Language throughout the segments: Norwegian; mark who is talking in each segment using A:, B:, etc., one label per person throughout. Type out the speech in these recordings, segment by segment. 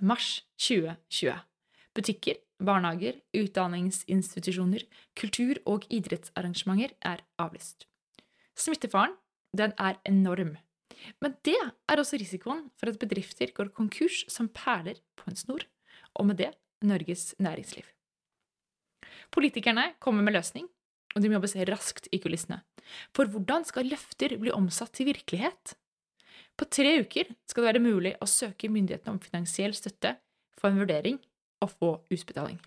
A: mars 2020. Butikker, barnehager, utdanningsinstitusjoner, kultur- og idrettsarrangementer er avlyst. Smittefaren, den er enorm. Men det er også risikoen for at bedrifter går konkurs som perler på en snor, og med det Norges næringsliv. Politikerne kommer med løsning, og de må jobbe raskt i kulissene. For hvordan skal løfter bli omsatt til virkelighet? På tre uker skal det være mulig å søke myndighetene om finansiell støtte, få en vurdering og få utbetaling.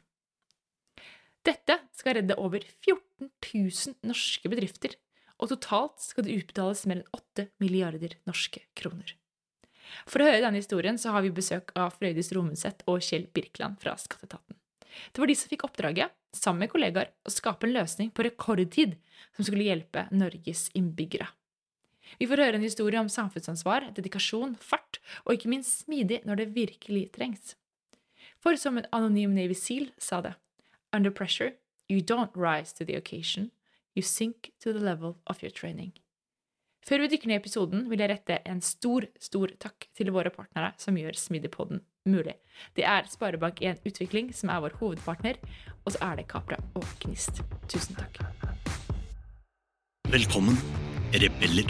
A: Dette skal redde over 14 000 norske bedrifter, og totalt skal det utbetales mer enn 8 milliarder norske kroner. For å høre denne historien så har vi besøk av Frøydis Romundset og Kjell Birkeland fra Skatteetaten. Det var de som fikk oppdraget, sammen med kollegaer, å skape en løsning på rekordtid som skulle hjelpe Norges innbyggere. Vi får høre en historie om samfunnsansvar, dedikasjon, fart og ikke minst smidig når det virkelig trengs. For som en anonym Navy Seal sa det, under pressure, you don't rise to the occasion, you sink to the level of your training. Før vi dykker ned i episoden, vil jeg rette en stor, stor takk til våre partnere som gjør Smidigpodden mulig. Det er Sparebank1 Utvikling som er vår hovedpartner, og så er det Kapra og Gnist. Tusen takk.
B: Velkommen, rebeller,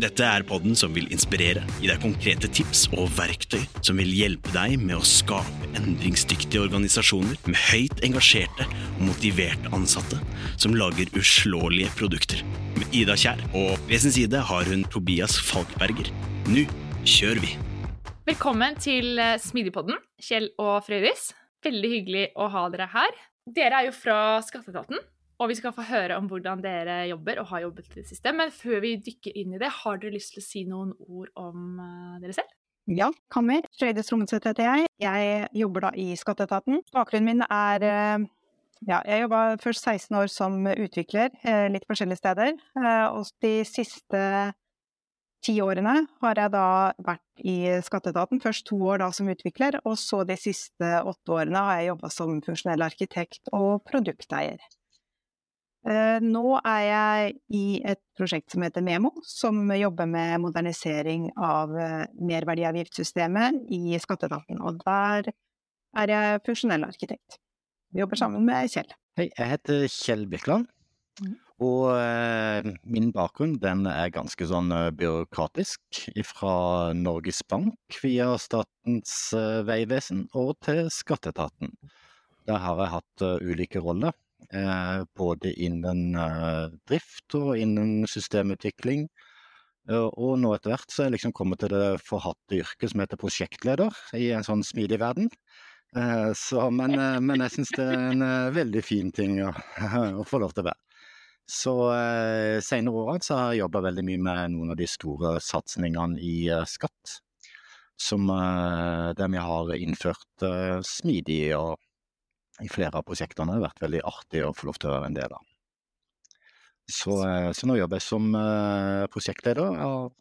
B: Dette er podden som vil inspirere, gi deg konkrete tips og verktøy som vil hjelpe deg med å skape endringsdyktige organisasjoner med høyt engasjerte og motiverte ansatte som lager uslåelige produkter. Med Ida Kjær og ved sin side har hun Tobias Falkberger. Nå kjører vi!
A: Velkommen til eh, Smidigpodden, Kjell og Frøydis. Veldig hyggelig å ha dere her. Dere er jo fra Skatteetaten, og vi skal få høre om hvordan dere jobber og har jobbet i det siste. Men før vi dykker inn i det, har dere lyst til å si noen ord om eh, dere selv?
C: Ja, Kammer. Frøydis Rommenseth heter jeg. Jeg jobber da i Skatteetaten. Bakgrunnen min er eh, ja, jeg jobba først 16 år som utvikler, litt forskjellige steder. Og de siste ti årene har jeg da vært i Skatteetaten. Først to år da som utvikler, og så de siste åtte årene har jeg jobba som funksjonell arkitekt og produkteier. Eh, nå er jeg i et prosjekt som heter Memo, som jobber med modernisering av eh, merverdiavgiftssystemet i Skatteetaten. Og der er jeg funksjonell arkitekt. Vi jobber sammen med Kjell.
D: Hei, jeg heter Kjell Birkeland. Mm. Og eh, min bakgrunn den er ganske sånn byråkratisk. Fra Norges Bank via Statens vegvesen og til Skatteetaten. Der har jeg hatt ulike roller. Eh, både innen uh, drift og innen systemutvikling. Uh, og nå etter hvert så er jeg liksom kommet til det forhatte yrket som heter prosjektleder i en sånn smidig verden. Så, men, men, jeg syns det er en veldig fin ting å, å få lov til å være. Så eh, senere årene så har jeg jobba veldig mye med noen av de store satsingene i eh, skatt. Som eh, vi har innført eh, smidig, og i flere av prosjektene har det vært veldig artig å få lov til å være en del av. Så, eh, så nå jobber jeg som eh, prosjektleder, og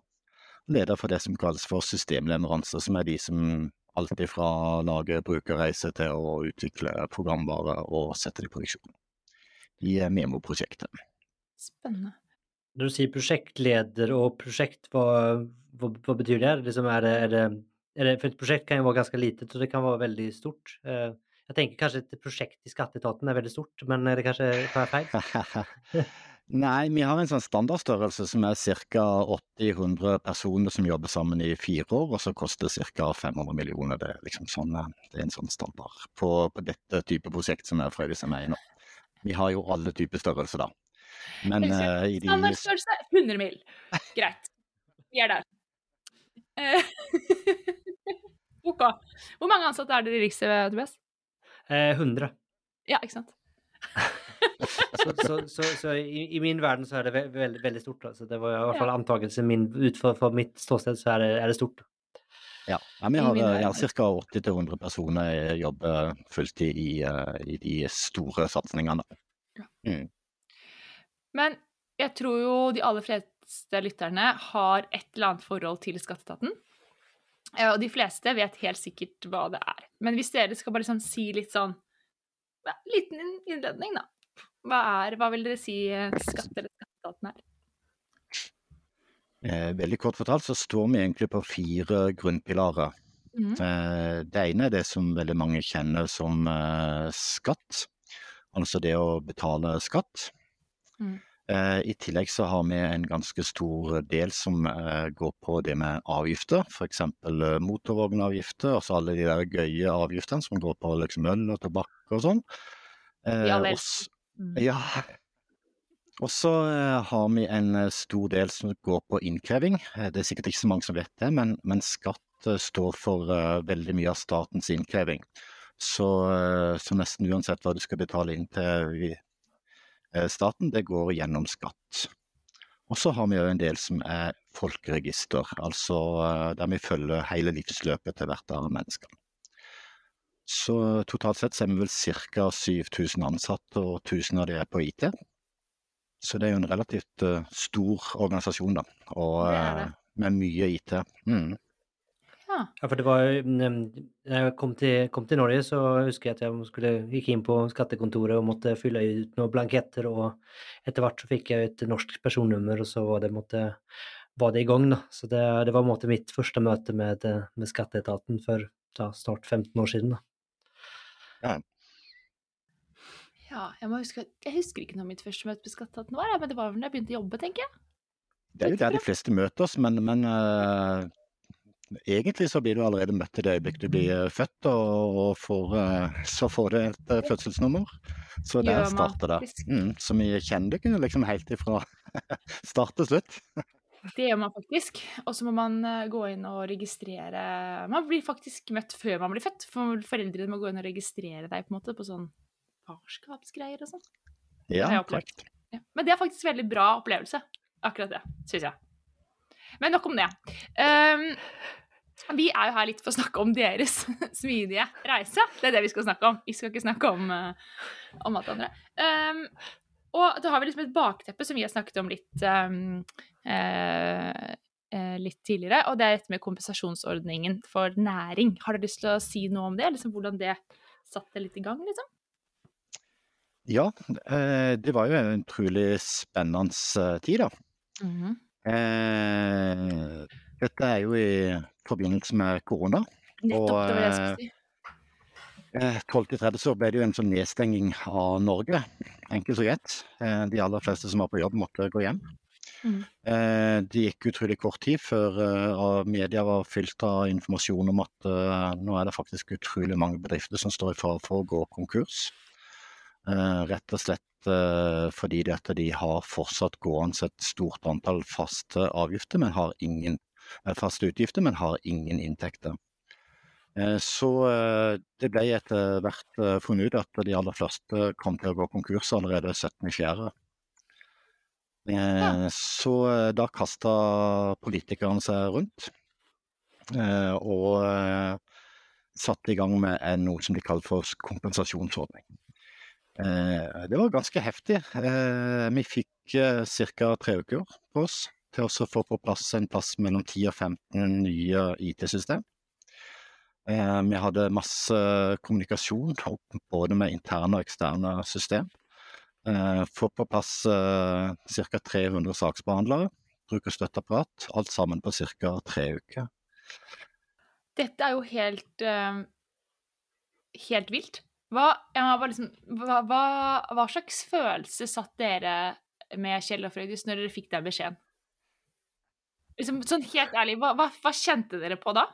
D: leder for det som kalles for systemleveranser, som er de som alltid fra å lage brukerreise til å utvikle programvare og sette det i produksjon i Memo-prosjektet.
A: Spennende.
E: Når du sier prosjektleder og prosjekt, hva, hva, hva betyr det? Liksom er det, er det, er det? For et prosjekt kan jo være ganske lite, så det kan være veldig stort. Eh, jeg tenker kanskje et prosjekt i skatteetaten er veldig stort, men er det kanskje tar jeg feil?
D: Nei, vi har en sånn standardstørrelse som er ca. 80-100 personer som jobber sammen i fire år, og så koster ca. 500 millioner. Det er, liksom sånn, eh, det er en sånn standard på, på dette type prosjekt som er Frøydis er med i nå. Vi har jo alle typer størrelser, da.
A: Men uh, i de Standardstørrelse 100 mil. Greit. Vi er der. ok. Hvor mange ansatte er dere i Riksrevisjonen, Tobias?
E: Eh, 100.
A: Ja, ikke sant.
E: så, så, så, så i, i, min verden så er det ve veldig, veldig stort. Altså. Det var i hvert fall antakelsen min. Ut fra, mitt ståsted så er det, er det stort.
D: Ja, ja vi har, ja,
A: øyne.
D: ca. 80-100 personer jobber fulltid i, eh, i de store satsingene. Mm.
A: Men jeg tror jo de aller fleste lytterne har et eller annet forhold til skatteetaten. Eh, Og de fleste vet helt sikkert hva det er. Men hvis dere skal bare sånn si litt sånn ja, Liten innledning, da. Hva, er, hva vil dere si eh, skatt eller skatteetaten er?
D: Eh, veldig kort fortalt så står vi egentlig på fire grunnpilarer.
A: Mm.
D: Eh, Det ene er det som veldig mange kjenner som eh, skatt, altså det å betale skatt.
A: Mm.
D: Eh, I tillegg så har vi en ganske stor del som eh, går på det med avgifter, f.eks. motorvognavgifter, altså alle de der gøye avgiftene som går på liksom øl og tobakk og sånn. Ja vel.
A: Mm.
D: ja. Og så eh, har vi en eh, stor del som går på innkreving. Eh, Det er sikkert ikke så mange som vet det, men, men skatt eh, står for eh, veldig mye av statens innkreving. Så, eh, så nesten uansett hva du skal betale inn til eh, staten, det går gjennom skatt. Og så har vi òg en del som er folkeregister, altså eh, der vi følger hele livsløpet til hvert av menneskene. Så totalt sett så er vi vel ca. 7000 ansatte, og 1000 av de er på IT. Så det er jo en relativt eh, stor organisasjon, da, og
A: Det det.
D: eh, med mye IT. Mm.
A: Ja.
E: Ja, for det var mm, Når jeg kom til, kom til Norge, så husker jeg at jeg skulle, gikk inn på skattekontoret og måtte fylle ut noen blanketter, og etter hvert så fikk jeg et norsk personnummer, og så var det, måtte, var det i gang, da. Så det, det var på en måte mitt første møte med, eh, med skatteetaten for da, snart 15 år siden, da.
A: ja, Ja, jeg må huske Jeg husker ikke når mitt første møte med skatteetaten var, men det var vel da jeg begynte å jobbe, tenker jeg.
D: Det er jo der de fleste møter oss, men, men eh, egentlig så blir du allerede møtt i det øyeblikket du blir eh, født, og, og får, eh, så får du et eh, fødselsnummer. Så der starter det. Mm, så vi kjenner det ikke liksom helt ifra start til slutt.
A: Det gjør man faktisk. Og så må man gå inn og registrere Man blir faktisk møtt før man blir født, for foreldrene må gå inn og registrere deg på måte på sånn farskapsgreier og sånn.
D: Ja, korrekt.
A: Ja. Men det er faktisk en veldig bra opplevelse. Akkurat det, syns jeg. Men nok om det. Um, vi er jo her litt for å snakke om deres smidige reise. Det er det vi skal snakke om. Vi skal ikke snakke om, eh, om alt andre. Um, og da har vi liksom et bakteppe som vi har snakket om litt, um, uh, uh, litt tidligere, og det er dette med kompensasjonsordningen for næring. Har du lyst til å si noe om det? Liksom hvordan det satte litt i gang, liksom?
D: Ja, det var jo en utrolig spennende tid, da. Eh, dette er jo i forbindelse med korona.
A: Nettopp,
D: Og,
A: det var det jeg skulle si.
D: Eh, 12.30 så ble det jo en sånn nedstenging av Norge, enkelt og greit. Eh, de aller fleste som var på jobb måtte gå hjem.
A: Mm.
D: Eh, det gikk utrolig kort tid før eh, media var fylt av informasjon om at eh, nå er det faktisk utrolig mange bedrifter som står i fare for å gå konkurs. Eh, rett og slett eh, fordi det at de har fortsatt gående et stort antall faste avgifter, men har ingen eh, faste utgifter, men har ingen inntekter. Eh, Så eh, det ble etter hvert eh, funnet ut at de aller fleste kom til å gå konkurs allerede 17.4. Ja. Så eh, da kasta politikerne seg rundt eh, og eh, satte i gang med noe som de kaller for kompensasjonsordning. Eh, Det var ganske heftig. Eh, Vi fikk ca. tre uker på oss til å få på plass en plass mellom 10 og 15 nye IT-system. Eh, Vi hadde masse kommunikasjon, både med interne og eksterne system. Eh, Få på plass eh, ca. 300 saksbehandlere, bruke støtteapparat. Alt sammen på ca. tre uker.
A: Dette er jo helt eh, helt vilt. Hva, liksom, hva, hva, hva slags følelse satt dere med Kjell og Frøydis når dere fikk den beskjeden? Liksom, sånn helt ærlig, hva, hva, kjente dere på da?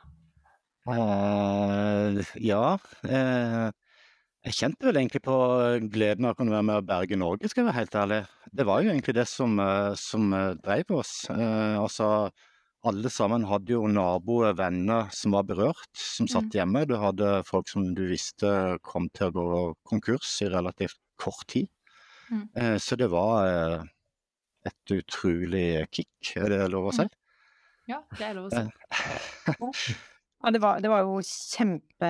D: Uh, ja. uh, jeg kjente vel egentlig på gleden av å kunne være med å berge Norge, skal jeg være helt ærlig. Det var jo egentlig det som, uh, som drev oss. Altså, alle sammen hadde jo naboer, venner som var berørt, som satt hjemme. Du hadde folk som du visste kom til å gå konkurs i relativt kort tid.
A: Mm.
D: Eh, så det var eh, et utrolig kick, er det lov å si?
A: Ja, det er lov å si.
C: Ja, det var, det var jo kjempe,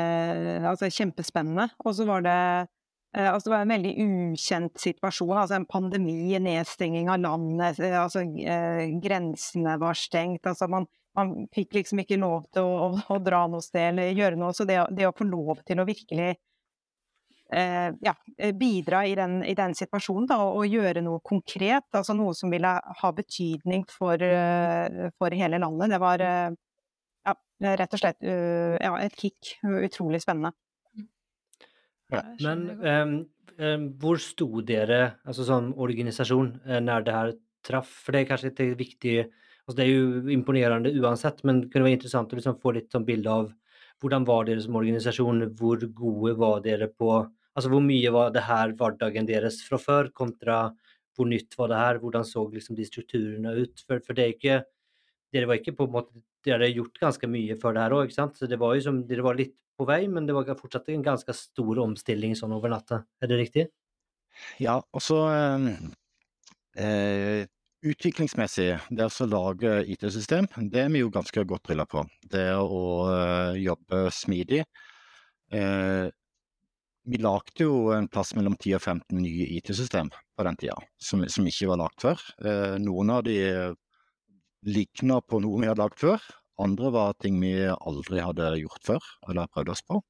C: altså kjempespennende. Og så var det eh, Altså, det var en veldig ukjent situasjon. Altså en pandemi, nedstenging av landet, eh, altså eh, grensene var stengt. Altså man, man fikk liksom ikke lov til å, å, å, dra noe sted eller gjøre noe. Så det, det å få lov til å virkelig eh, ja, bidra i den, i den situasjonen da, og, gjøre noe konkret, altså noe som ville ha betydning for, for hele landet, det var rett og slett ja, et kick. Utrolig spennende.
E: Ja. Men um, um, hvor sto dere altså som organisasjon uh, når det her traff? For det er kanskje ikke viktig altså Det er jo imponerende uansett, men det kunne være interessant å liksom få litt sånn bilde av hvordan var dere som organisasjon? Hvor gode var dere på Altså hvor mye var det her hverdagen deres fra før, kontra hvor nytt var det her? Hvordan så liksom de strukturene ut? For, for det er ikke Dere var ikke på en måte dere har gjort ganske mye før det her òg, ikke sant? Så det var jo som Dere var litt på vei, men det var fortsatt en ganske stor omstilling sånn over natta. Er det riktig?
D: Ja, og så eh, eh, Utviklingsmessig, det å lage IT-system, det er vi jo ganske godt drilla på. Det å eh, jobbe smidig. Eh, vi lagde jo en plass mellom 10 og 15 nye IT-system på den tida, som, som, ikke var lagd før. Eh, noen av de ligna på noe vi hadde lagd før. Andre var ting vi aldri hadde gjort før, eller prøvd oss på.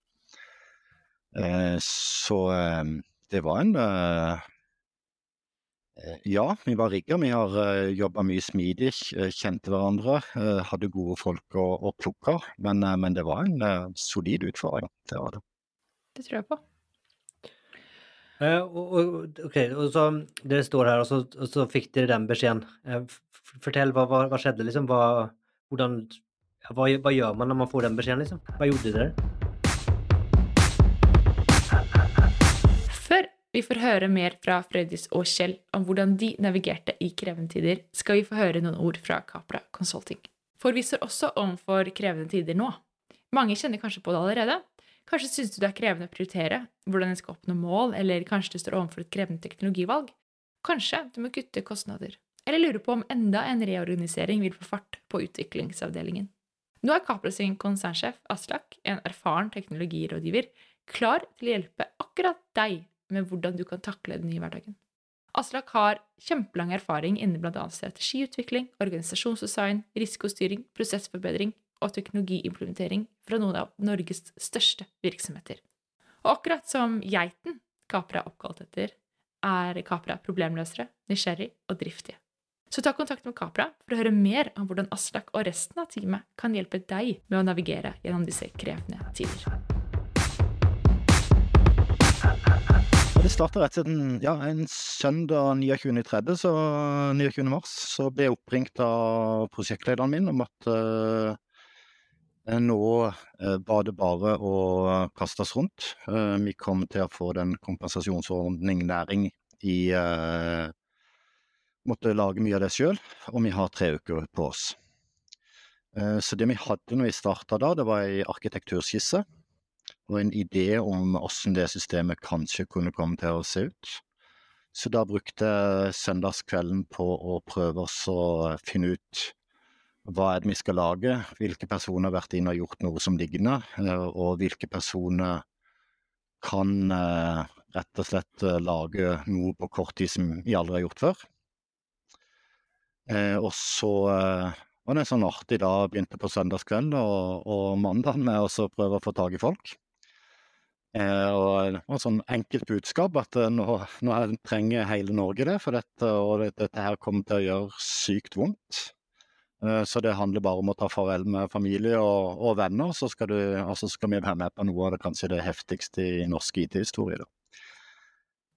D: Eh, så eh, det var en eh, Ja, vi var rigga. Vi har eh, jobba mye smidig, kjente hverandre. Eh, hadde gode folk å, å plukke. Men, men, det var en solid utfordring. Det var det.
A: Det tror jeg på.
E: Ok, og så Dere står her, og så, og så fikk dere den beskjeden. Fortell, hva, hva, skjedde, liksom? Hva, hvordan, hva, hva, gjør man når man får den beskjeden, liksom? Hva gjorde dere?
A: Før vi får høre mer fra Frøydis og Kjell om hvordan de navigerte i krevende tider, skal vi få høre noen ord fra Capra Consulting. For vi står også overfor krevende tider nå. Mange kjenner kanskje på det allerede, Kanskje syns du det er krevende å prioritere hvordan en skal oppnå mål, eller kanskje du står overfor et krevende teknologivalg. Kanskje du må kutte kostnader, eller lurer på om enda en reorganisering vil få fart på utviklingsavdelingen. Nå er Capra sin konsernsjef Aslak, en erfaren teknologirådgiver, klar til å hjelpe akkurat deg med hvordan du kan takle den nye hverdagen. Aslak har kjempelang erfaring innen bl.a. strategiutvikling, organisasjonsdesign, risikostyring, prosessforbedring og teknologiimplementering fra noen av Norges største virksomheter. Og akkurat som geiten Capra er oppkalt etter, er Capra problemløsere, nysgjerrig og driftige. Så ta kontakt med Capra for å høre mer om hvordan Aslak og resten av teamet kan hjelpe deg med å navigere gjennom disse krevende tider.
D: Det starta rett og slett ja, en søndag 29.30, så 29. mars, så ble jeg oppringt av prosjektlederen min om at uh, Eh, nå eh, var det bare å kaste oss rundt. Uh, vi kom til å få den kompensasjonsordning næring i Måtte lage mye av det sjøl, og vi har tre uker på oss. Så det vi hadde når vi starta da, det var ei arkitekturskisse og en idé om hvordan det systemet kanskje kunne komme til å se ut. Så da brukte jeg søndagskvelden på å prøve oss å finne ut hva er det vi skal lage, hvilke personer har vært inne og gjort noe som lignende, eh, og hvilke personer kan eh, rett og slett eh, lage noe på kort tid som vi aldri har gjort før. Og så var det en sånn artig da begynte på søndagskveld og, og mandag med å prøve å få tak i folk. og et sånn enkelt budskap at nå, nå trenger hele Norge det, for dette, og dette her kommer til å gjøre sykt vondt. Eh, så det handler bare om å ta farvel med familie og, og venner, så skal, du, altså skal, vi være med på noe av det kanskje det heftigste i norsk IT-historie.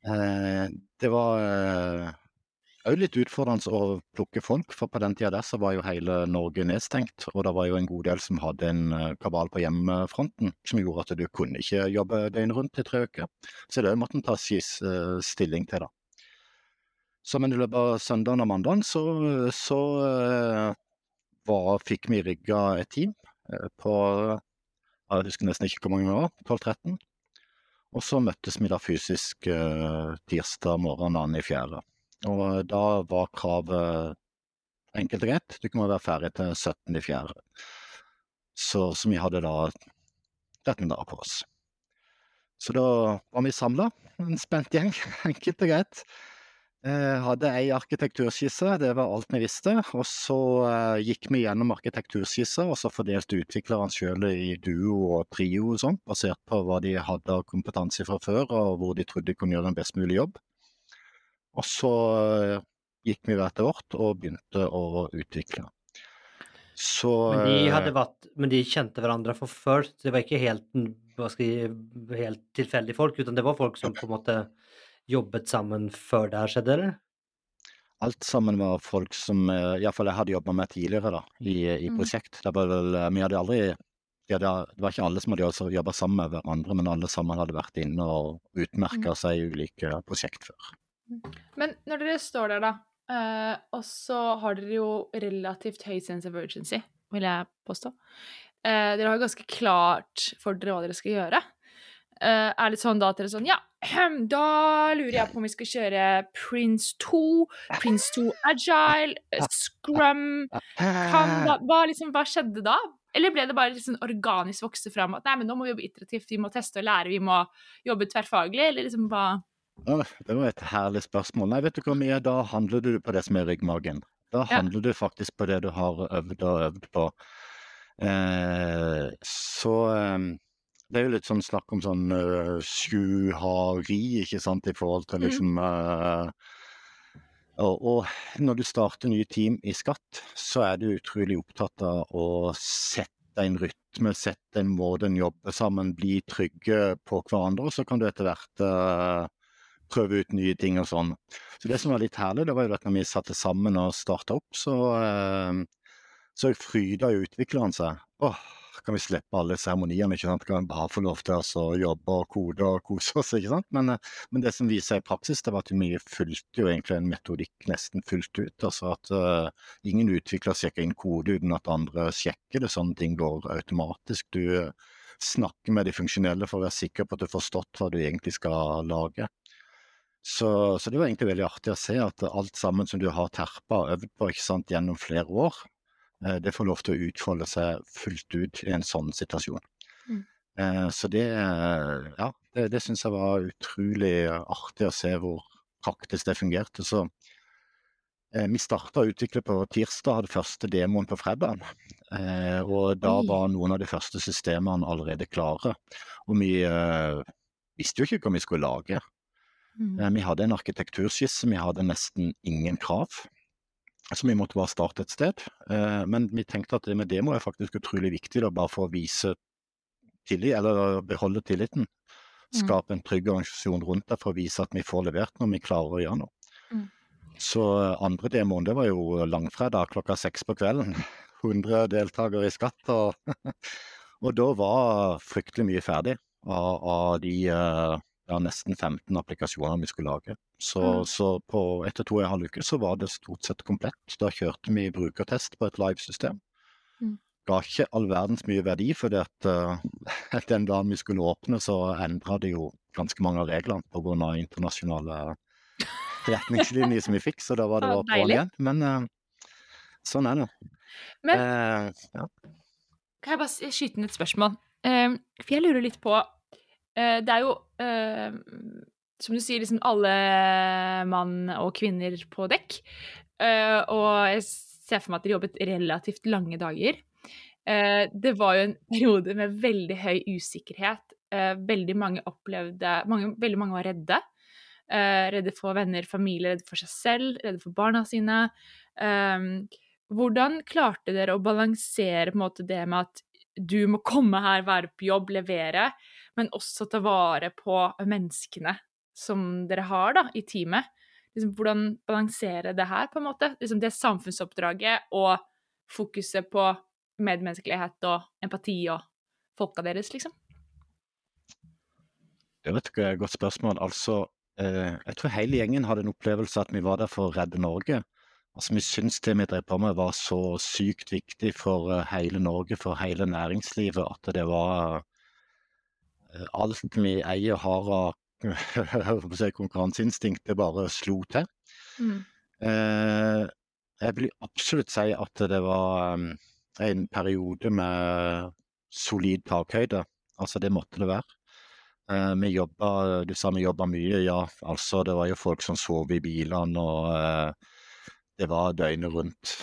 D: Eh, det var òg eh, litt utfordrende å plukke folk, for på den tida der så var jo hele Norge nedstengt. Og det var jo en god del som hadde en kabal på hjemmefronten som gjorde at du kunne ikke jobbe døgnet rundt i tre uker. Så det måtte en ta stilling til, da. Så men i løpet av søndagen og mandagen så, så var, fikk vi rigga et team eh, på jeg husker nesten ikke hvor mange vi var, 12-13. Og så møttes vi da fysisk tirsdag morgen 2. Og uh, da var kravet enkelt og greit, du må være ferdig til 17.4. Så, så vi hadde da 13 dager på oss. Så da var vi samla, en spent gjeng, enkelt og greit. Eh, hadde ei arkitekturskisse, det var alt vi visste. Og så eh, gikk vi gjennom arkitekturskisser, og så fordelte utviklerne sjøl i duo og trio og sånn, basert på hva de hadde av kompetanse fra før, og hvor de trodde de kunne gjøre en best mulig jobb. Og så eh, gikk vi hver til vårt og begynte å utvikle. Så
E: Men de,
D: eh,
E: vært, men de kjente hverandre fra før, så det var ikke helt, jeg, helt tilfeldige folk, utan det var folk som på en måte jobbet sammen før det her skjedde, eller?
D: Alt sammen var folk som eh, iallfall jeg hadde jobba med tidligere da, i, i
A: Mm.
D: prosjekt. Det var, vel, vi hadde aldri hadde, Det var ikke alle som hadde jobba sammen med hverandre, men alle sammen hadde vært inne og utmerka seg i ulike prosjekt før.
A: Men når dere står der, da, eh, og så har dere jo relativt høy sense of urgency, vil jeg påstå. Eh, dere har ganske klart for dere hva dere skal gjøre. Uh, er det sånn da at dere er sånn Ja, da lurer jeg på om vi skal kjøre Prince 2, Prince 2 Agile, Scrum kan, hva, liksom, hva skjedde da? Eller ble det bare liksom organisk vokste fram at nei, men nå må vi jobbe iterativt, vi må teste og lære, vi må jobbe tverrfaglig, eller liksom hva
D: det var et herlig spørsmål. Nei, vet du hvor mye, da handler du på det som er ryggmargen. Da
A: Ja.
D: handler du faktisk på det du har øvd og øvd på. Eh, så eh, det er jo litt sånn snakk om sånn uh, sjuhari, ikke sant, i forhold til liksom mm. eh, og, og når du starter nye team i Skatt, så er du utrolig opptatt av å sette en rytme, sette en måte en jobber sammen, bli trygge på hverandre, og så kan du etter hvert eh, prøve ut nye ting og sånn. Så det som var litt herlig, det var jo at når vi satte sammen og starta opp, så, uh, så fryda jo utvikleren seg. Åh, kan vi slippe alle seremoniene, ikke sant? Kan vi bare få lov til å jobbe og kode og kose oss, ikke sant? Men, eh, men det som viser seg i praksis, det var at vi fulgte jo egentlig en metodikk nesten fullt ut. Altså at eh, ingen utvikler sjekker inn kode uten at andre sjekker det. Sånne ting går automatisk. Du eh, snakker med de funksjonelle for å være sikker på at du har forstått hva du egentlig skal lage. Så, så det var egentlig veldig artig å se at alt sammen som du har terpa og øvd på sant, gjennom flere år, eh, det får lov til å utfolde seg fullt ut i en sånn situasjon.
A: Mm.
D: Eh, Så det, ja, det, det syns jeg var utrolig artig å se hvor praktisk det fungerte. Så eh, vi starta å utvikle på tirsdag, hadde første demoen på fredag. Og da var noen av de første systemene allerede klare. Og vi visste jo ikke hva vi skulle lage.
A: Mm.
D: Eh, Vi hadde en arkitekturskisse, vi hadde nesten ingen krav. Så vi måtte bare starte et sted. Eh, Men vi tenkte at det med demo er faktisk utrolig viktig, da, bare for å vise tillit, eller beholde tilliten. Skape en trygg organisasjon rundt det for å vise at vi får levert når vi klarer å gjøre noe.
A: Mm.
D: Så eh, andre demoen, det var jo langfredag klokka seks på kvelden. 100 deltakere i skatt, og, og da var fryktelig mye ferdig av, av de ja, nesten 15 applikasjoner vi skulle lage. Så,
A: Mm.
D: så på etter to og en halv uke så var det stort sett komplett. Da kjørte vi brukertest på et livesystem.
A: Mm.
D: Ga ikke all verdens mye verdi, fordi at eh, den dagen vi skulle åpne, så endra de jo ganske mange av reglene pga. internasjonale retningslinjer som vi fikk, så da var det
A: på
D: bare på'n igjen. Men uh, sånn er det.
A: Men
D: uh, ja.
A: kan jeg bare skyte inn et spørsmål? For jeg lurer litt på Det er jo, eh, som du sier, liksom alle mann og kvinner på dekk. Eh, og jeg ser for meg at dere jobbet relativt lange dager. Eh, det var jo en periode med veldig høy usikkerhet. Eh, veldig mange opplevde mange, Veldig mange var redde. Eh, redde for venner, familie, redde for seg selv, redde for barna sine. Hvordan klarte dere å balansere måte det med at du må komme her, være på jobb, levere, men også ta vare på menneskene som dere har da, i teamet? Liksom, hvordan balansere det her, på en måte? Liksom det samfunnsoppdraget og fokuset på medmenneskelighet og empati og folka deres, liksom?
D: Det er et godt spørsmål. Altså, eh, jeg tror hele gjengen hadde en opplevelse at vi var der for å redde Norge. Altså, Vi syntes det vi drev på med var så sykt viktig for eh, hele Norge, for hele næringslivet, at det var alt vi eier og har av jeg holdt på å si konkurranseinstinkt, det bare slo til.
A: Mm.
D: Eh, jeg vil absolutt si at det var um, en periode med solid takhøyde. Altså, det måtte det være. Eh, vi jobba, du sa vi jobba mye, ja. Altså, det var jo folk som sov i bilene, og eh, det var døgnet rundt.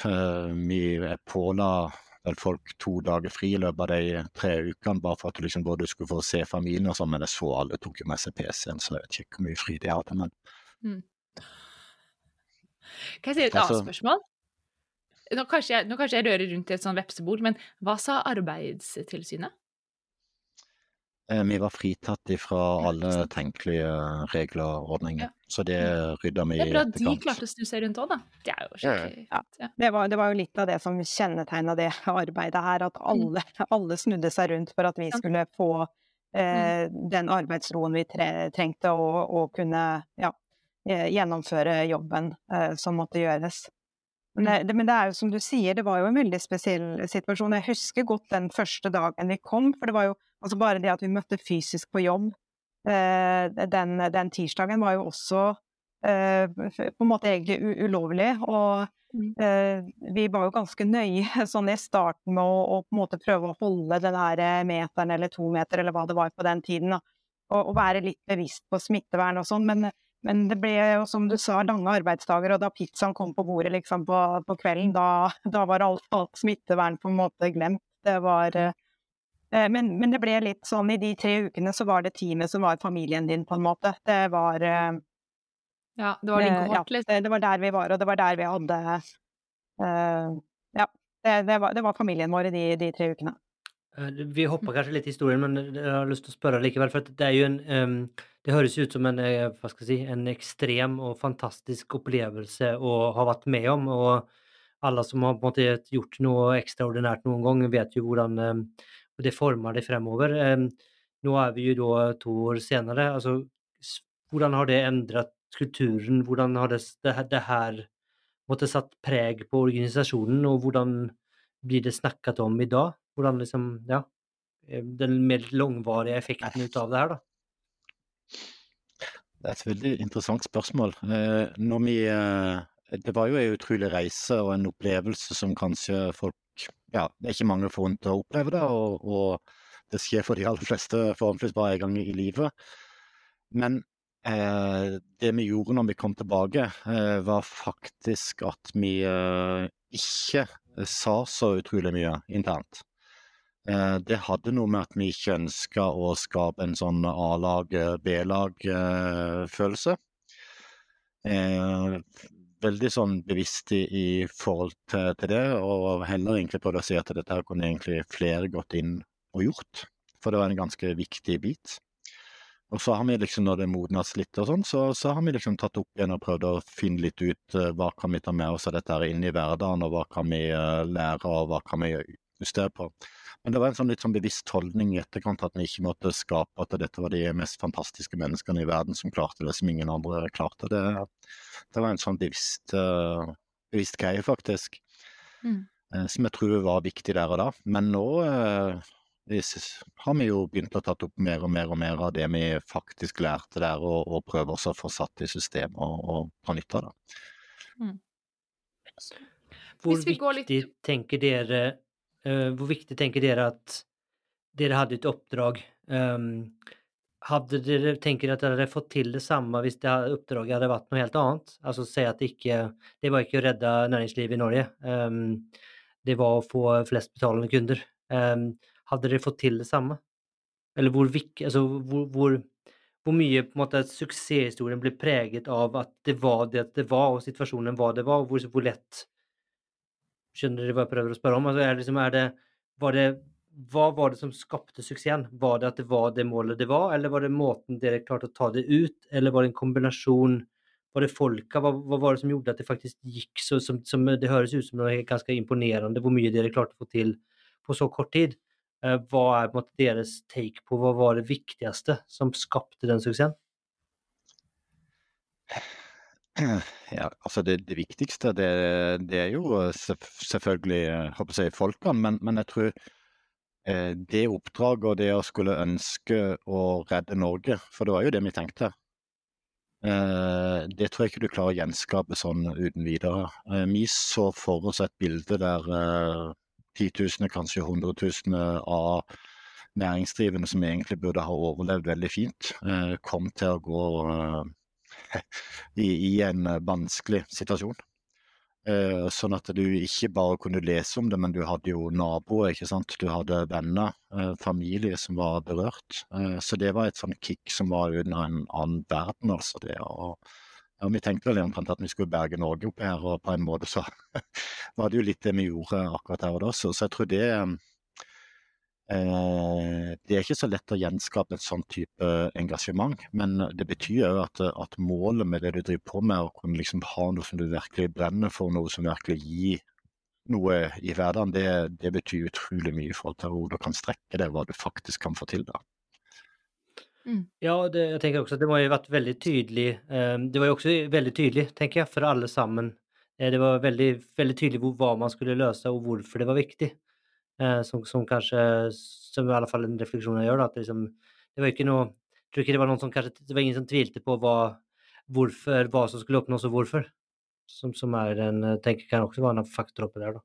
D: Vi påla vel folk to dager fri i løpet av de tre ukene, bare for at du liksom både skulle få se familien og sånn, men jeg så alle tok jo med seg PC-en, så jeg vet ikke hvor mye fri de hadde. men...
A: Mm. Kan jeg si et annet spørsmål? Nå kanskje, jeg, nå kanskje jeg rører rundt i et sånn vepsebol, men hva sa Arbeidstilsynet?
D: Eh, Vi var fritatt fra alle tenkelige regler og ordninger,
A: Ja.
D: Så det rydda vi
A: Det er bra de klarte å snu seg rundt òg, da. Det er jo skikkelig
C: Ja.
A: Ja.
C: Det var, det var jo litt av det som kjennetegna det arbeidet her, at alle, alle snudde seg rundt for at vi skulle få eh, den arbeidsroen vi tre, trengte og, og kunne ja, eh, gjennomføre jobben eh, som måtte gjøres. Men det, det- men det er jo som du sier, det var jo en veldig spesiell situasjon. Jeg husker godt den første dagen vi kom, for det var jo altså bare det at vi møtte fysisk på jobb den, den tirsdagen var jo også eh, på en måte egentlig ulovlig. Og
A: Mm.
C: eh, vi var jo ganske nøye sånn i starten med å, på en måte prøve å holde den her eh, meteren eller to meter, eller hva det var på den tiden. Og, og være litt bevisst på smittevern og sånn. Men, men det ble jo, som du sa, lange arbeidsdager, og da pizzaen kom på bordet liksom på, på kvelden, da, da var alt, alt smittevern på en måte glemt. Det var eh, eh, men, men det ble litt sånn i de tre ukene så var det teamet som var familien din, på en måte. Det var eh,
A: ja, det var din
C: Eh,
A: kohort,
C: ja,
A: liksom.
C: det, det var der vi var, og det var der vi hadde uh, Ja, det, det, var, det var familien vår i de, de tre ukene.
E: Eh, Vi hopper kanskje litt i historien, men jeg har lyst til å spørre likevel. For det er jo en Det høres ut som en, eh, hva skal jeg si, en ekstrem og fantastisk opplevelse å ha vært med om. Og alle som har på en måte gjort noe ekstraordinært noen gang, vet jo hvordan em, det former det fremover. Nå er vi jo da to år senere. Altså, hvordan har det endret kulturen? Hvordan har det, det, her- måtte satt preg på organisasjonen, og hvordan blir det snakket om i dag? Hvordan liksom, ja, den mer langvarige effekten ut av det her, da?
D: Det er et veldig interessant spørsmål. Eh, når vi, eh, det var jo en utrolig reise og en opplevelse som kanskje folk Ja, det er ikke mange forunt å oppleve det, og, og det skjer for de aller fleste forhåpentligvis bare en gang i livet. Men eh, det vi gjorde når vi kom tilbake, eh, var faktisk at vi eh, ikke sa så utrolig mye internt. Eh, Det hadde noe med at vi ikke ønska å skape en sånn A-lag, B-lag-følelse. Veldig sånn bevisst i, i forhold til, til det, og heller egentlig prøvd å si at dette her kunne egentlig flere gått inn og gjort. For det var en ganske viktig bit. Og så har vi liksom, når det modnes litt og sånn, så, så har vi liksom tatt opp igjen og prøvd å finne litt ut uh, hva kan vi ta med oss av dette her inn i hverdagen, og hva kan vi uh, lære, og hva kan vi justere på. Men det var en sånn litt sånn bevisst holdning i etterkant at vi ikke måtte skape at dette var de mest fantastiske menneskene i verden som klarte det som ingen andre klarte. Det, det var en sånn bevisst, uh, bevisst greie, faktisk.
A: Mm.
D: Uh, Som jeg tror var viktig der og da. Men nå uh, vi har vi jo begynt å tatt opp mer og mer og mer av det vi faktisk lærte der, og, og prøver oss å få satt i system og, og ta nytte av det.
E: Hvor
A: viktig litt-
E: tenker dere eh, Hvor viktig tenker dere at dere hadde et oppdrag? Um, hadde dere, tenker at dere fått til det samme hvis det oppdraget hadde vært noe helt annet? Altså si at det ikke Det var ikke å redde næringslivet i Norge. Um, det var å få flest betalende kunder. Um, hadde dere fått til det samme? Eller hvor, altså, hvor, hvor, hvor mye på en måte, suksesshistorien ble preget av at det var det det var, og situasjonen var det var, og hvor, hvor lett Skjønner dere hva jeg prøver å spørre om? Altså, er liksom, er det, var det, hva var det som skapte suksessen? Var det at det var det målet det var, eller var det måten dere klarte å ta det ut, eller var det en kombinasjon? Var det folka? Hva, hva var det som gjorde at det faktisk gikk så som, som Det høres ut som noe ganske imponerende hvor mye dere klarte å få til på så kort tid. Eh, hva er på en måte deres take på hva var det viktigste som skapte den suksessen?
D: Ja, altså det, det viktigste, det, det er jo eh, selvfølgelig eh, håper jeg, folkene, men, men jeg tror eh, det oppdraget og det å skulle ønske å redde Norge, for det var jo det vi tenkte, eh, det tror jeg ikke du klarer å gjenskape sånn uten videre. Eh, vi så for oss et bilde der eh, titusener, kanskje hundretusener av næringsdrivende som egentlig burde ha overlevd veldig fint, eh, kom til å gå eh, i, i en vanskelig situasjon. Eh, sånn at du ikke bare kunne lese om det, men du hadde jo naboer, ikke sant. Du hadde venner, eh, familie som var berørt. Eh, så det var et sånn kick som var under en annen verden, altså. det og, ja, Vi tenkte vel omtrent at vi skulle berge Norge opp her, og på en måte så var det jo litt det vi gjorde akkurat her og da. Så, så jeg tror det Eh, det er ikke så lett å gjenskape et sånn type engasjement, men det betyr jo at, at, målet med det du driver på med, å kunne liksom ha noe som du virkelig brenner for, noe som virkelig gir noe i hverdagen, det, det betyr utrolig mye i forhold til hvor du kan strekke det, hva du faktisk kan få til da.
E: Mm. Ja, det, jeg tenker også at det må jo ha vært veldig tydelig. Eh, det var jo også veldig tydelig, tenker jeg, for alle sammen. Eh, det var veldig, veldig tydelig hva man skulle løse, og hvorfor det var viktig. Eh, som, som, kanskje Som i alle fall en refleksjon jeg gjør, da, at liksom, det var ikke noe jeg tror ikke det var noen som kanskje, det var ingen som tvilte på hva, hvorfor, hva som skulle oppnås og hvorfor. Som, som er en, jeg tenker kan også være en faktor oppi der, da.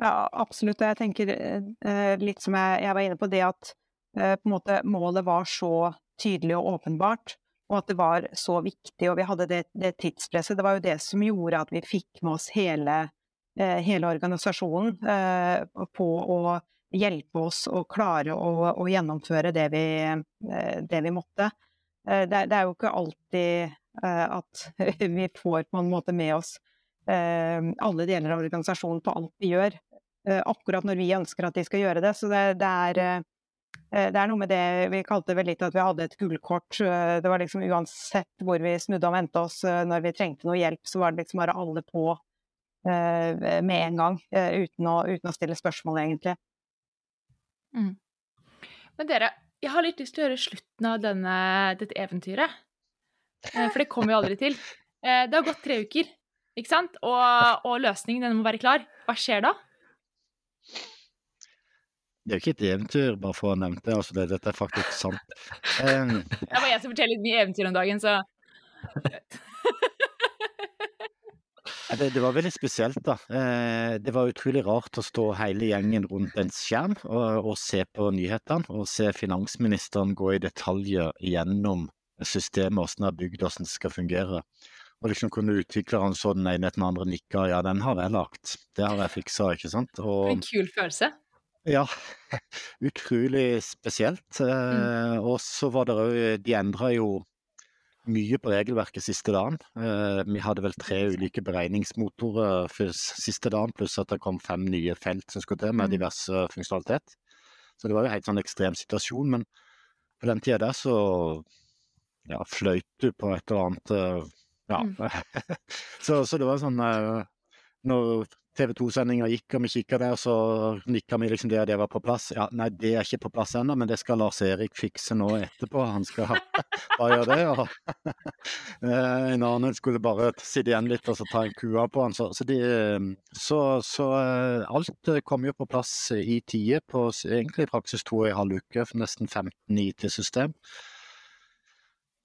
C: Ja, absolutt. Jeg tenker eh, litt som jeg, jeg, var inne på, det at eh, på en måte målet var så tydelig og åpenbart, og at det var så viktig, og vi hadde det, det tidspresset. Det var jo det som gjorde at vi fikk med oss hele Eh, hele organisasjonen eh, på å hjelpe oss å klare å, gjennomføre det vi, eh, det vi måtte. Det, det, er jo ikke alltid at vi får på en måte med oss alle deler av organisasjonen på alt vi gjør, akkurat når vi ønsker at de skal gjøre det. Så det, det er det er noe med det vi kalte vel litt at vi hadde et gullkort. Det var liksom uansett hvor vi snudde og vendte oss når vi trengte noe hjelp, så var det liksom bare alle på Eh, med en gang, eh, uten å, uten å stille spørsmål, egentlig.
A: Mm. Men dere, jeg har litt lyst til å gjøre slutten av denne, dette eventyret. Eh, for det kommer jo aldri til. Det har gått tre uker, ikke sant? Og, og løsningen den må være klar. Hva skjer da?
D: Det er jo ikke et eventyr, bare for å ha nevnt det. Altså, det dette er faktisk sant.
A: Um, det var jeg som forteller litt mye eventyr om dagen, så
D: Det, det, var veldig spesielt, da. Eh, det var utrolig rart å stå hele gjengen rundt en skjerm og, og se på nyhetene, og se finansministeren gå i detaljer gjennom systemet, hvordan det er bygd, hvordan det skal fungere. Og liksom kunne utvikleren så den ene etter den andre nikke, ja, den har jeg lagt, det har jeg fiksa, ikke sant.
A: Og, en kul følelse.
D: Ja, utrolig spesielt. Eh, mm. Og så var det òg De endra jo mye på regelverket siste dagen. Eh, vi hadde vel tre ulike beregningsmotorer siste dagen, pluss at det kom fem nye felt som skulle til med mm. diverse funksjonalitet. Så det var jo en helt sånn ekstrem situasjon. Men på den tida der så ja, fløyt du på et eller annet eh, Ja. Mm. så, så, det var sånn eh, Når TV 2-sendinga gikk, og vi kikka der, så nikka vi liksom det og det var på plass. Ja, nei, det er ikke på plass ennå, men det skal Lars Erik fikse nå etterpå. Han skal bare gjøre det. Og eh, en annen skulle bare sitte igjen litt og så ta en kua på han. Så, så, de, så, så eh, alt kom jo på plass i tide på egentlig i praksis to og en halv uke, for nesten 15 IT-system.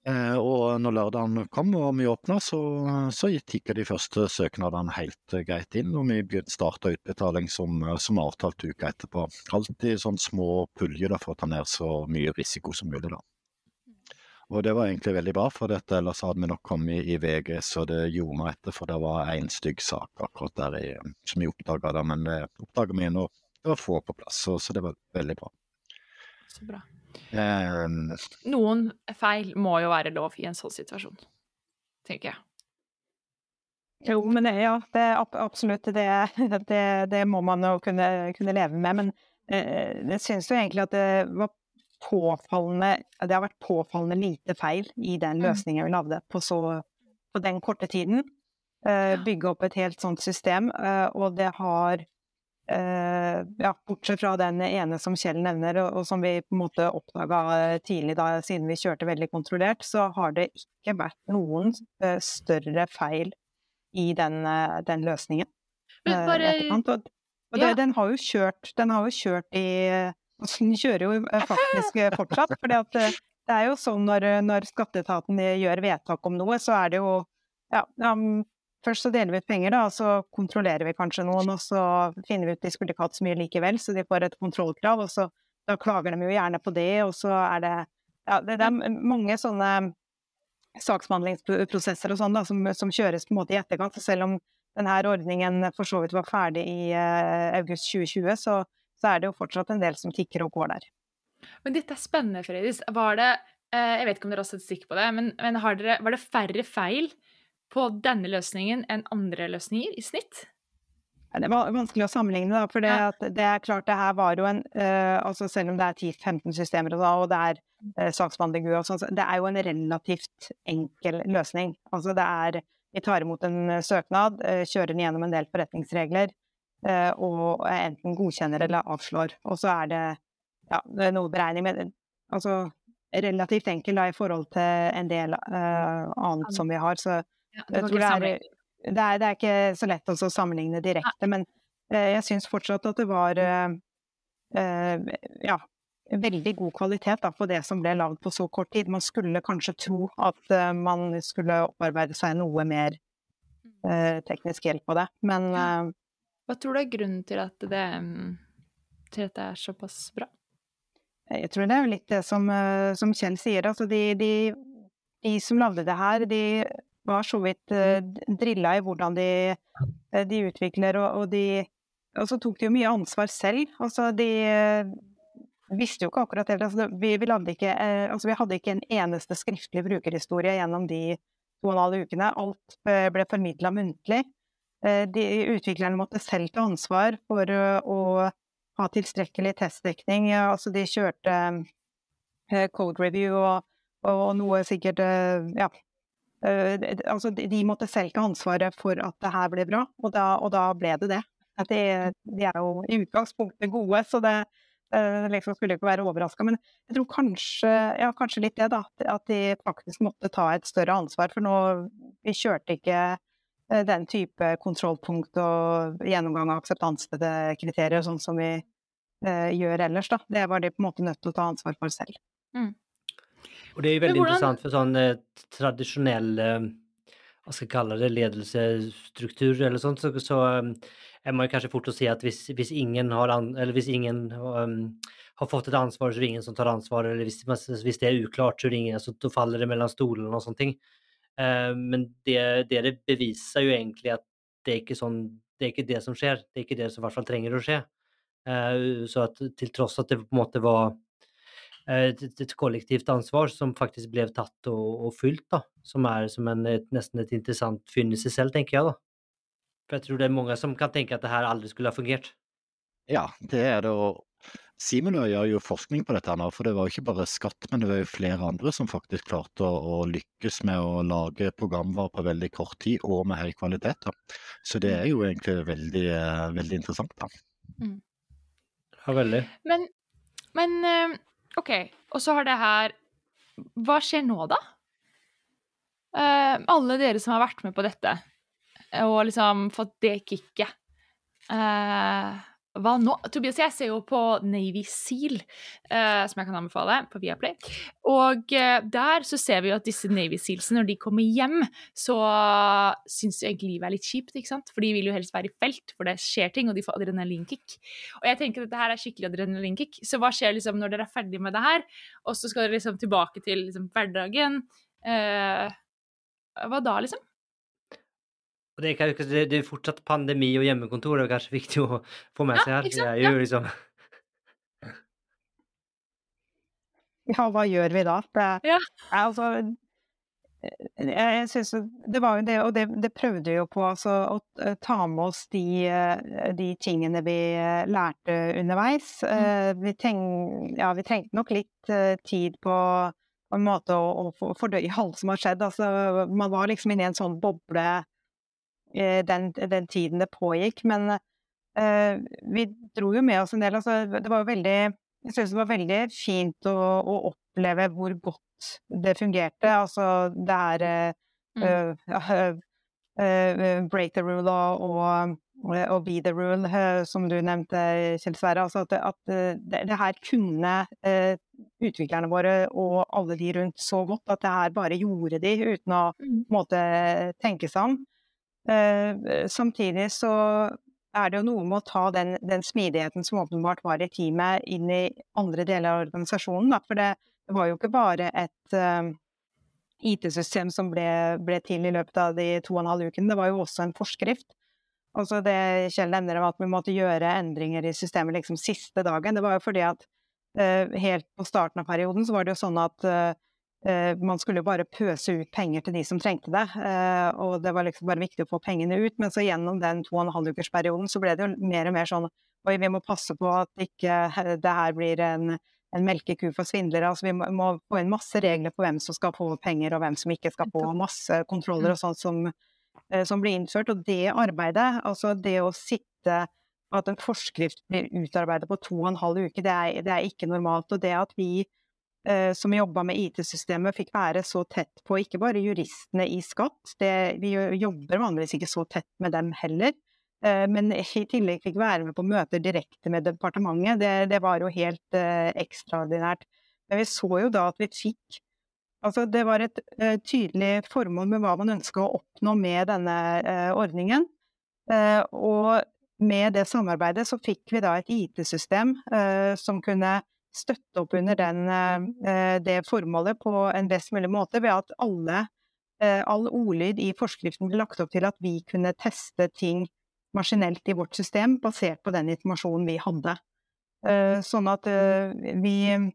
D: Eh, og når lørdagen kom og vi åpna, så, så tikka de første søknadene helt greit inn. Og vi starta utbetaling som, som avtalt uka etterpå. Alltid sånn små puljer for å ta ned så mye risiko som mulig, da. Og det var egentlig veldig bra, for dette, ellers hadde vi nok kommet i VG, så det gjorde meg etter, for det var én stygg sak akkurat der i, som vi oppdaga da, men det oppdaga vi nå. Det var få på plass, så, så det var veldig bra.
A: Så bra. Noen feil må jo være lov i en sånn situasjon, tenker jeg.
C: Jo, men det, ja, det er absolutt det, det, det må man jo kunne, kunne leve med. Men eh, jeg synes jo egentlig at det var påfallende Det har vært påfallende lite feil i den mm. løsningen vi lagde på, så, på den korte tiden. Eh, bygge opp et helt sånt system, eh, og det har ja, bortsett fra den ene som Kjell nevner, og, som vi på en måte oppdaga eh, tidlig da, siden vi kjørte veldig kontrollert, så har det ikke vært noen uh, større feil i den, den løsningen. Bare... og, og det, den har jo kjørt Den har jo kjørt i altså, Den kjører jo faktisk fortsatt. For det det er jo sånn når, når skatteetaten gjør vedtak om noe, så er det jo ja, um, først så deler vi ut penger, da, og så kontrollerer vi kanskje noen, og så finner vi ut de skulle ikke hatt så mye likevel, så de får et kontrollkrav, og så da klager de jo gjerne på det, og så er det Ja, det, det er mange sånne saksbehandlingsprosesser og sånn da, som, som, kjøres på en måte i etterkant. Så selv om denne ordningen for så vidt var ferdig i uh, august 2020, så, så, er det jo fortsatt en del som tikker og går der.
A: Men dette er spennende, Fredis. Var det uh, Jeg vet ikke om dere har statistikk på det, men, men dere, var det færre feil på denne løsningen enn andre løsninger i snitt?
C: Det var vanskelig å sammenligne, da, for det, ja. det er klart det her var jo en uh, altså Selv om det er 10-15 systemer og, da, og det er uh, saksbehandling og sånn, det er jo en relativt enkel løsning. Altså det er Vi tar imot en uh, søknad, kjører den gjennom en del forretningsregler, og enten godkjenner eller avslår. Og så er det ja, det er noe beregning, med altså relativt enkel da, i forhold til en del annet som vi har. Så ja, jeg tror det er, det, er, det er, ikke så lett å sammenligne direkte, ja. men eh, jeg syns fortsatt at det var eh, eh, ja, veldig god kvalitet da, på det som ble lagd på så kort tid. Man skulle kanskje tro at uh, man skulle opparbeide seg noe mer uh, teknisk hjelp på det, men uh,
A: Hva tror du er grunnen til at det, til at det er såpass bra?
C: Jeg tror det er litt det som, som Kjell sier. Altså de, de, de, som lagde det her, de var så vidt uh, drilla i hvordan de, uh, de utvikler, og, og, de Og så tok de jo mye ansvar selv. Altså, de uh, visste jo ikke akkurat det. Altså, vi, vi, ikke, altså, vi, hadde ikke en eneste skriftlig brukerhistorie gjennom de to og en halv ukene. Alt ble formidla muntlig. De utviklerne måtte selv ta ansvar for å ha tilstrekkelig testdekning. Altså, de kjørte code review og, og noe sikkert ja, altså, de måtte selv ta ansvaret for at det her ble bra, og da, og da ble det det. De, de, er jo i utgangspunktet gode, så det uh, liksom skulle ikke være overraska. Men jeg tror kanskje, ja, kanskje litt det, da. At de faktisk måtte ta et større ansvar. For nå vi kjørte ikke uh, den type kontrollpunkt og gjennomgang av akseptansekriterier sånn som vi gjør ellers, da. Det var de på en måte nødt til å ta ansvar for selv. Mm.
E: Och det er jo veldig hvordan... interessant for sånn eh, tradisjonell eh, hva skal jeg kalle det, ledelsestruktur eller sånt, så, så um, är man kanskje kanske fort å se at hvis, hvis ingen, har, an, eller hvis ingen um, har fått et ansvar så er det ingen som tar ansvar, eller hvis, hvis det er uklart så er det ingen, så da faller det mellom stolene og sånne sånt. Uh, men det, det, det beviser jo egentlig at det er ikke sånn, det er ikke det som skjer, det er ikke det som i hvert fall trenger å skje. Uh, så at til tross at det på en måte var et, et, kollektivt ansvar som faktisk ble tatt og, og fulgt, da. Som er som en, et, nesten et interessant funn i seg selv, tenker jeg, da. For jeg tror det er mange som kan tenke at det her aldri skulle ha fungert.
D: Ja, det er det. Og Simen gjør jo forskning på dette nå, for det var jo ikke bare skatt, men det var jo flere andre som faktisk klarte å, å lykkes med å lage programvare på veldig kort tid og med høy kvalitet. Da. Så det er jo egentlig veldig, eh, veldig interessant, da. Mm.
E: Ja, veldig.
A: Men, men eh, OK, og så har det her Hva skjer nå, da? Uh, alle dere som har vært med på dette, og liksom fått det kicket uh, hva nå? Tobias, jeg ser jo på Navy Seal, eh, som jeg kan anbefale, på Viaplay. Og eh, der så ser vi jo at disse Navy Sealsene, når de kommer hjem, så syns de egentlig livet er litt kjipt, ikke sant? For de vil jo helst være i felt, for det skjer ting, og de får adrenalinkick. Og jeg tenker at dette her er skikkelig adrenalinkick. Så hva skjer liksom når dere er ferdig med det her, og så skal dere liksom tilbake til liksom, hverdagen? Eh, hva da, liksom?
E: Og det, er, det er fortsatt pandemi og hjemmekontor, det er kanskje viktig å få med seg her.
A: Ja, er jo liksom
C: Ja, hva gjør vi da? Det,
A: ja.
C: altså, jeg, jeg synes Det var jo det, og det, det prøvde vi jo på, altså å eh, ta med oss de, eh, de tingene vi eh, lærte underveis. Mm. Vi, tenk, ja, vi, trengte nok litt tid på, på en måte å, å fordøye alt som har skjedd. Altså, man var liksom inne i en sånn boble Eh, den, den, tiden det pågikk. Men eh, vi dro jo med oss en del. Altså, det var jo veldig Jeg synes det var veldig fint å, å, oppleve hvor godt det fungerte. Altså det er uh, uh, break the rule og, og be the rule, som du nevnte, Kjell Sverre. Altså at, at det, det, her kunne utviklerne våre og alle de rundt så godt at det her bare gjorde de uten å mm. måte, tenke seg om. Eh, samtidig så er det jo noe med å ta den, den smidigheten som åpenbart var i teamet, inn i andre deler av organisasjonen. Da. For det, var jo ikke bare et uh, IT-system som ble, ble, til i løpet av de to og en halv ukene, det var jo også en forskrift. Altså det Kjell nevner om at vi måtte gjøre endringer i systemet liksom siste dagen. Det var jo fordi at uh, helt på starten av perioden så var det jo sånn at uh, man skulle jo bare pøse ut penger til de som trengte det, eh, og det var liksom bare viktig å få pengene ut. Men så gjennom den to og en halv ukers perioden så ble det jo mer og mer sånn Oi, vi må passe på at ikke det her blir en, en melkeku for svindlere. Altså, vi må, må, få inn masse regler på hvem som skal få penger, og hvem som ikke skal få. Masse kontroller og sånt som, eh, som blir innført. Og det arbeidet, altså det å sitte At en forskrift blir utarbeidet på to og en halv uke, det er, det er ikke normalt. Og det at vi Eh, som jobba med IT-systemet, fikk være så tett på ikke bare juristene i skatt, det, vi jobber vanligvis ikke så tett med dem heller, eh, men i tillegg fikk være med på møter direkte med departementet. Det, det var jo helt eh, ekstraordinært. Men vi så jo da at vi fikk Altså, det var et eh, tydelig formål med hva man ønska å oppnå med denne eh, ordningen. Uh, og med det samarbeidet så fikk vi da et IT-system som kunne støtte opp under den, eh, det formålet på en best mulig måte ved at alle, eh, all ordlyd i forskriften ble lagt opp til at vi kunne teste ting maskinelt i vårt system basert på den informasjonen vi hadde. Eh, sånn at vi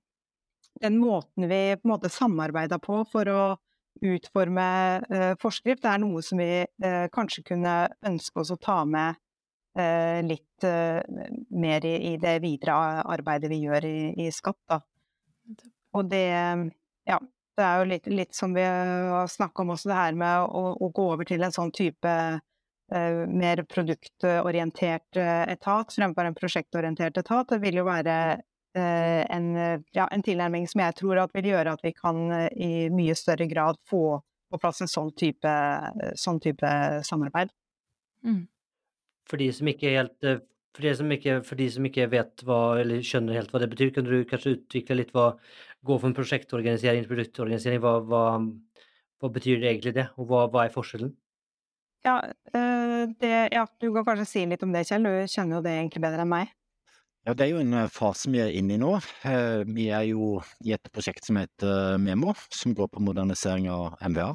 C: Den måten vi på en måte samarbeida på for å utforme forskrift, er noe som vi kanskje kunne ønske oss å ta med litt eh, mer i, i, det videre arbeidet vi gjør i, i Skatt. Da. Og det Ja, det er jo litt, litt som vi har snakka om også, det her med å, å, gå over til en sånn type uh, mer produktorientert uh, etat fremfor en prosjektorientert etat. Det vil jo være uh, en, ja, en, tilnærming som jeg tror vil gjøre at vi kan i mye større grad få på plass en sånn type, sånn type samarbeid.
E: Mm for de som ikke helt eh, for de som ikke, for de som ikke vet hva, eller skjønner helt hva det betyr, kan du kanskje utvikle litt hva Gå fra prosjektorganisering til produktorganisering, hva, hva, hva, betyr det egentlig det, og hva, hva er forskjellen?
C: Ja, eh, det, ja, du kan kanskje si litt om det, Kjell. Du kjenner jo det egentlig bedre enn meg.
D: Ja, Det er jo en eh, fase vi er inne i nå. Vi er jo i et prosjekt som heter Memo, som går på modernisering av MVA.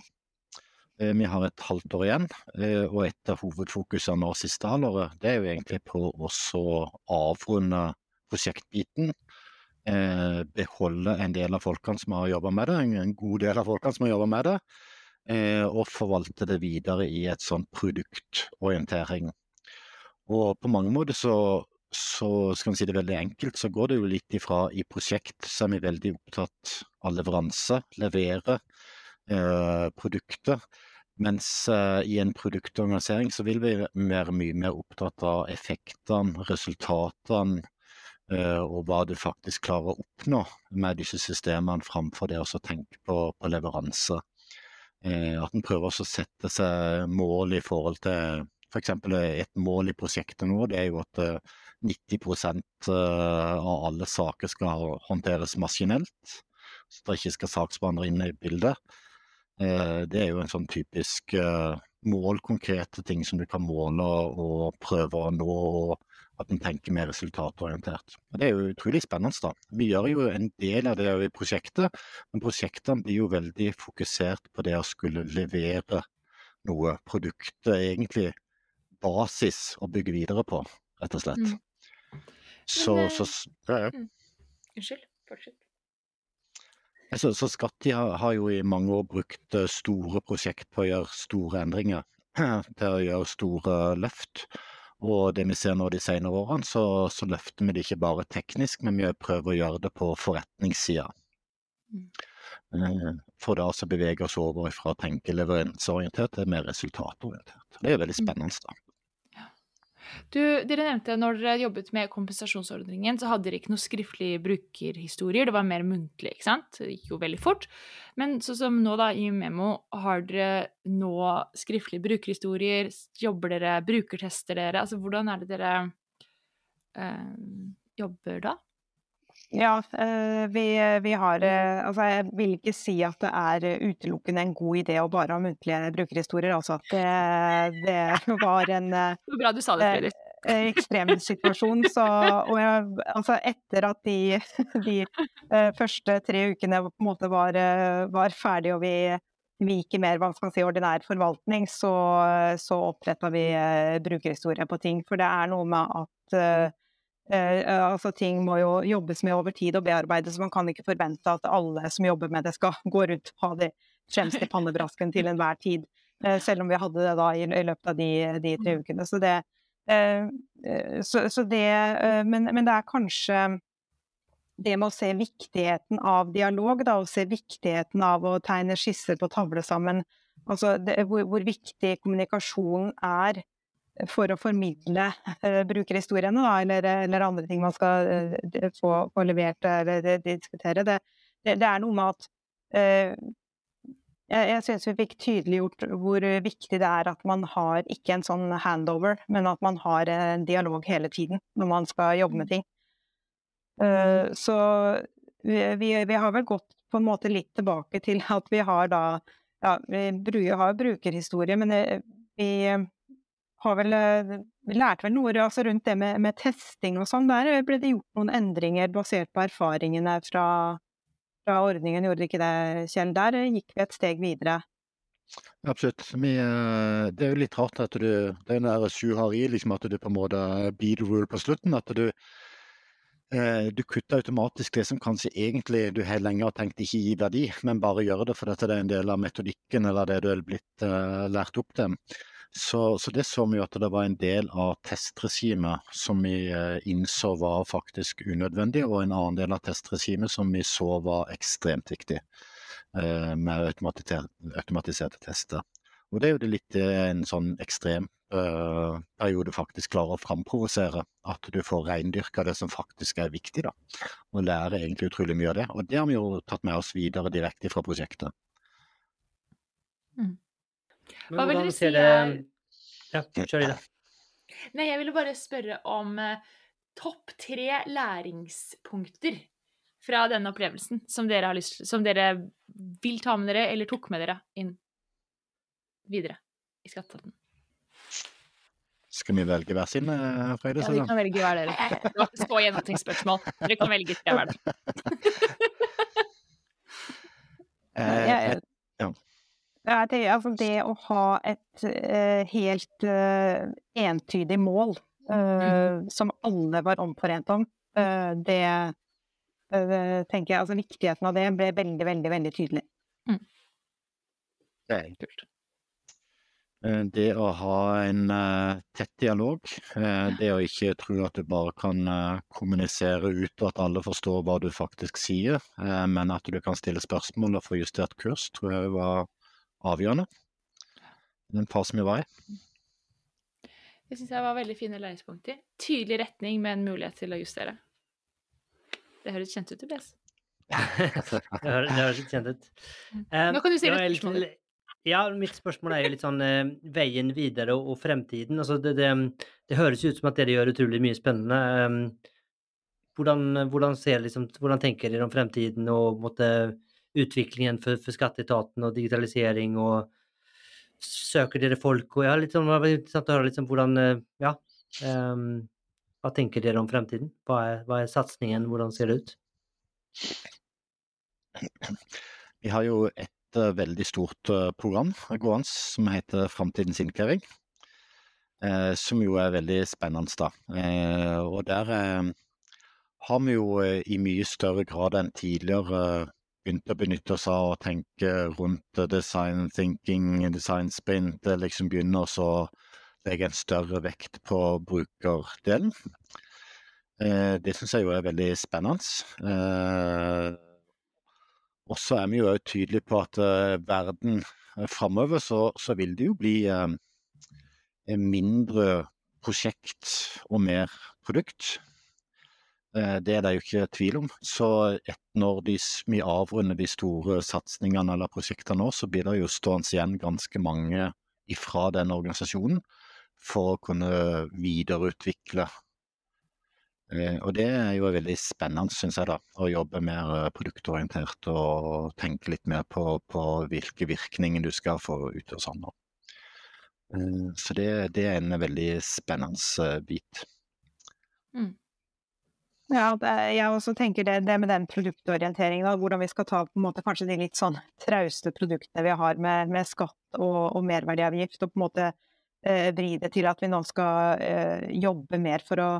D: Eh, vi har et halvt år igjen, eh, og et av hovedfokusene nå siste halvåret, det er jo egentlig på å avrunde prosjektbiten. Eh, beholde en del av folkene som har jobba med det, en god del av folkene som har jobba med det. Og forvalte det videre i et sånn produktorientering. Og på mange måter så, så skal vi si det veldig enkelt, så går det jo litt ifra i prosjekt så er vi veldig opptatt av leveranse, levere eh, produktet. Mens uh, i en produktorganisering så vil vi være mye mer opptatt av effektene, resultatene, uh, og hva du faktisk klarer å oppnå med disse systemene, framfor det å tenke på, på leveranse. Uh, at en prøver å sette seg mål i forhold til f.eks. et mål i prosjektet nå, det er jo at 90% av alle saker skal håndteres maskinelt. Så det ikke skal saksbehandlere inn i bildet. Eh, det er jo en sånn typisk eh, mål, konkrete ting som du kan måle og prøve å nå, og at en tenker mer resultatorientert. Det er jo utrolig spennende. da. Vi gjør jo en del av det i prosjektet, men prosjektene blir jo veldig fokusert på det å skulle levere noe. Produktet er egentlig basis å bygge videre på, rett og slett. Mm. Men, så ja, ja. Mm.
A: Unnskyld, fortsett.
D: Så, så Skatti har, har, jo i mange år brukt eh, store prosjekt på å gjøre store endringer. Til å gjøre store løft. Og det vi ser nå de senere årene, så, så løfter vi det ikke bare teknisk, men vi prøver å gjøre det på forretningssida. Mm. Eh, for da så beveger vi oss over fra å tenke leveranseorientert til mer resultatorientert. Det er veldig mm. spennende. da.
A: Du, dere nevnte når dere jobbet med kompensasjonsordningen, så hadde dere ikke noe skriftlig brukerhistorier, det var mer muntlig, ikke sant? Det gikk jo veldig fort. Men sånn som nå, da, i Memo, har dere nå skriftlige brukerhistorier? Jobber dere, brukertester dere? Altså hvordan er det dere øh, jobber da?
C: Ja, eh, vi, vi har eh, Altså, jeg vil ikke si at det er utelukkende en god idé å bare ha muntlige brukerhistorier. Altså at det, det var en
A: Det var bra du sa det, Fredrik.
C: eh, ekstremsituasjon. Så og jeg, altså etter at de, de eh, første tre ukene på en måte var, eh, var ferdig og vi, vi gikk i mer hva skal man si, ordinær forvaltning, så, så oppretta vi eh, brukerhistorie på ting. For det er noe med at eh, Eh, altså Ting må jo jobbes med over tid og bearbeides, man kan ikke forvente at alle som jobber med det, skal gå rundt og ha det fremst i pannebrasken til enhver tid. Eh, selv om vi hadde det da i, løpet av de, de, tre ukene. Så det, eh, eh så, så det eh, men, men, det er kanskje det med å se viktigheten av dialog, da, og se viktigheten av å tegne skisser på tavle sammen. Altså det, hvor, hvor viktig kommunikasjonen er for å formidle uh, brukerhistoriene, da, eller, eller, andre ting man skal uh, få, få, levert eller diskutere. Det, det, det, er noe med at jeg, jeg syns vi fikk tydeliggjort hvor viktig det er at man har ikke en sånn handover, men at man har en dialog hele tiden når man skal jobbe med ting. så vi, vi, vi, har vel gått på en måte litt tilbake til at vi har da ja, vi har brukerhistorie, men vi har vel eh, Vi lærte vel noe altså rundt det med, med, testing og sånn. Der ble det gjort noen endringer basert på erfaringene fra, fra ordningen, gjorde det ikke det, Kjell? Der gikk vi et steg videre.
D: Absolutt. Vi, eh, det er jo litt rart at du Det er Sjur liksom at du på en måte beat rule på slutten. At du eh, du kutter automatisk det som kanskje egentlig du har lenge har tenkt ikke gir verdi, men bare gjør det fordi det er en del av metodikken eller det du er blitt lært opp til. Så, så, det så vi jo at det var en del av testregimet som vi eh, innså var faktisk unødvendig, og en annen del av testregimet som vi så var ekstremt viktig eh, med automatiserte tester. Og det er jo det litt eh, en sånn ekstrem uh, periode faktisk klarer å framprovosere. At du får reindyrka det som faktisk er viktig, da. Og lærer egentlig utrolig mye av det. Og det har vi jo tatt med oss videre direkte fra prosjektet.
A: Mm. Hva vil dere si er
E: Ja, kjør i det.
A: Nei, jeg ville bare spørre om eh, topp tre læringspunkter fra denne opplevelsen som dere, lyst, som dere, vil ta med dere, eller tok med dere inn videre i Skatteetaten.
D: Skal vi velge hver sin, eh, Frøyde?
A: Ja, vi kan velge hver dere. Det var ikke så gjennomtenkt Dere kan velge tre hver.
C: eh, jeg det, altså det å ha et uh, helt uh, entydig mål uh, som alle var omforent om, det tenker jeg Altså viktigheten av det ble veldig, veldig, veldig tydelig. Mm.
D: Det er enkelt. Det å ha en tett dialog, det å ikke tro at du bare kan kommunisere ut og at alle forstår hva du faktisk sier, men at du kan stille spørsmål og få justert kurs, tror jeg var avgjørende. Den fasen vi var i.
A: Det syns jeg var veldig fine læringspunkter. Tydelig retning med en mulighet til å justere. Det høres kjent ut, Tobias.
E: det høres litt kjent ut.
A: Um, Nå kan du si litt spørsmål.
E: Ja, mitt spørsmål er jo litt sånn uh, veien videre og, og fremtiden. Altså, det, det, det, høres ut som at dere gjør utrolig mye spennende. Um, hvordan, hvordan, ser, liksom, hvordan, tenker dere om fremtiden og måtte utviklingen for, for skatteetaten og digitalisering, og søker dere folk? og ja, sånn, Det var interessant å høre litt sånn hvordan eh, Ja. Um, hva tenker dere om fremtiden? Hva er, er satsingen? Hvordan ser det ut?
D: Vi har jo et uh, veldig stort uh, program gående som heter Framtidens innkreving. Uh, som jo er veldig spennende, da. og der har vi jo i mye større grad enn tidligere begynte å benytte oss av å tenke rundt design thinking, design sprint, liksom begynner å legge en større vekt på brukerdelen. Eh, det syns jeg jo er veldig spennende. Eh, og så er vi jo tydelige på at eh, verden framover så, så, vil det jo bli mindre prosjekt og mer produkt. Eh, det er det jo ikke tvil om. Så når de, vi avrunder de store satsingene eller prosjektene nå, så blir det jo stående igjen ganske mange ifra den organisasjonen for å kunne videreutvikle Eh, og det er jo veldig spennende, syns jeg, da. Å jobbe mer eh, produktorientert og tenke litt mer på, på hvilke virkninger du skal få ut og sånn. Så det, det er en veldig spennende bit. bit.
C: Ja, det, jeg også tenker det, det med den produktorienteringen, da, hvordan vi skal ta på en måte kanskje de litt sånn trauste produktene vi har med, med skatt og, og merverdiavgift, og på en måte eh, vri det til at vi nå skal eh, jobbe mer for å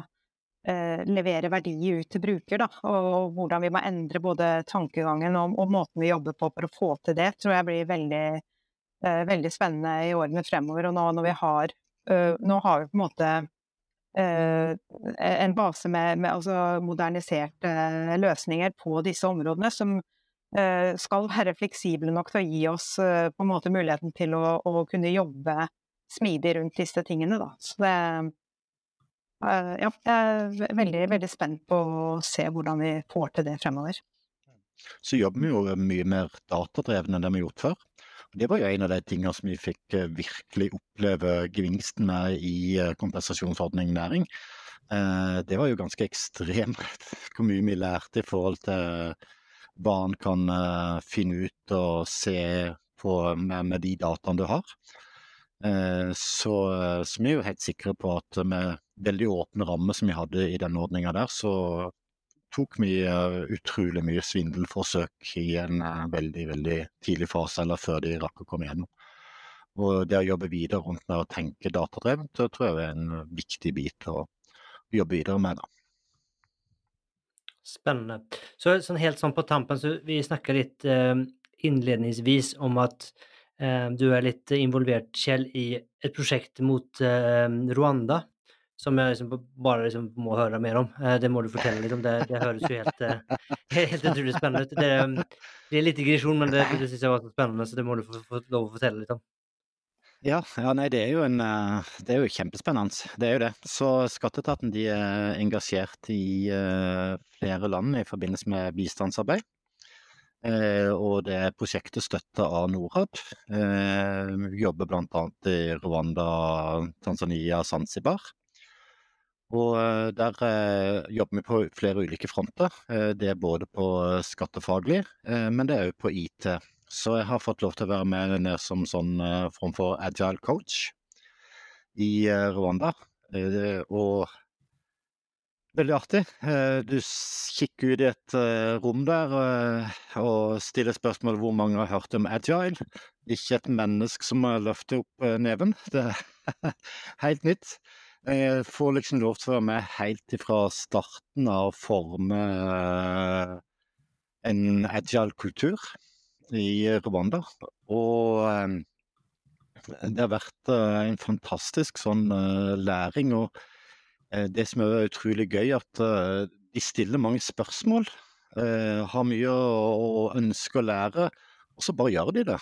C: eh, levere verdi ut til bruker, da, og, og hvordan vi må endre både tankegangen og, og måten vi jobber på for å få til det, tror jeg blir veldig, eh, veldig spennende i årene fremover. Og nå når vi har, eh, nå har vi på en måte en base med, med altså moderniserte eh, løsninger på disse områdene, som eh, skal være fleksible nok til å gi oss eh, på en måte muligheten til å, å kunne jobbe smidig rundt disse tingene. Da. Så det eh, Ja, jeg er veldig, veldig spent på å se hvordan vi får til det fremover.
D: Så jobber vi jo mye mer datadrevne enn det vi har gjort før. Det var jo en av de tingene som vi fikk eh, virkelig oppleve gevinsten med i eh, kompensasjonsordning næring. Eh, Det var jo ganske ekstremt hvor mye vi lærte i forhold til hva en kan finne ut og se på med, med de dataene du har. Så, så vi er jo helt sikre på at med veldig åpne rammer som vi hadde i den ordninga der, så tok vi eh, utrolig mye svindelforsøk i en eh, veldig, veldig tidlig fase, eller før de rakk å komme gjennom. Og det å jobbe videre rundt med å tenke datadrevet, det tror jeg er en viktig bit å jobbe videre med. da.
E: Spennende. Så sånn helt sånn på tampen, så vi snakka litt eh, innledningsvis om at eh, du er litt involvert, Kjell, i et prosjekt mot eh, Rwanda. Som jeg liksom bare liksom må høre mer om. Eh, det må du fortelle litt om. Det, det høres jo helt, eh, helt utrolig spennende ut. Det, det er litt digresjon, men det, det syns jeg var så spennende, så det må du få, få lov å fortelle litt om.
D: Ja, ja, nei, det er jo en eh, Det er jo kjempespennende. Det er jo det. Så Skatteetaten de er engasjert i flere land i forbindelse med bistandsarbeid. Og det er prosjektet støtta av Norad. Jobber bl.a. i Rwanda, Tanzania, Zanzibar. Og eh, der eh, jobber vi på flere ulike fronter. Eh, det er både på skattefaglig, eh, men det er òg på IT. Så jeg har fått lov til å være med ned som sånn eh, form for agile coach i eh, Rwanda. Og veldig artig. Du kikker ut i et rom der og stiller spørsmål hvor mange har hørt om agile. Ikke et menneske som har løftet opp neven. Det er helt nytt. Jeg får liksom lov til å være med helt fra starten av å forme eh, en agile kultur i Rwanda. Og eh, det har vært eh, en fantastisk sånn læring. Og det som er utrolig gøy, at de stiller mange spørsmål. Har mye å ønske å lære, og så bare gjør de det.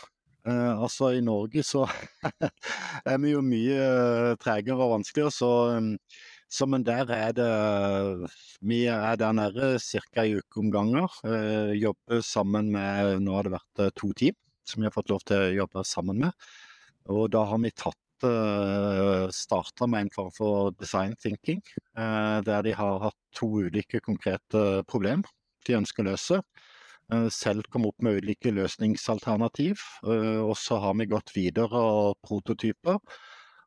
D: Eh, altså I Norge så er vi jo mye uh, tregere og vanskeligere, så, um, så men der er det Vi er der nede ca. ei uke om ganger. Uh, Jobber sammen med Nå har det vært eh, to team som vi har fått lov til å jobbe sammen med. Og da har vi tatt uh, starta med en form for design thinking, eh, der de har hatt to ulike konkrete problem de ønsker å løse. Eh, selv kom opp med ulike løsningsalternativ, eh, og så har vi gått videre og prototyper.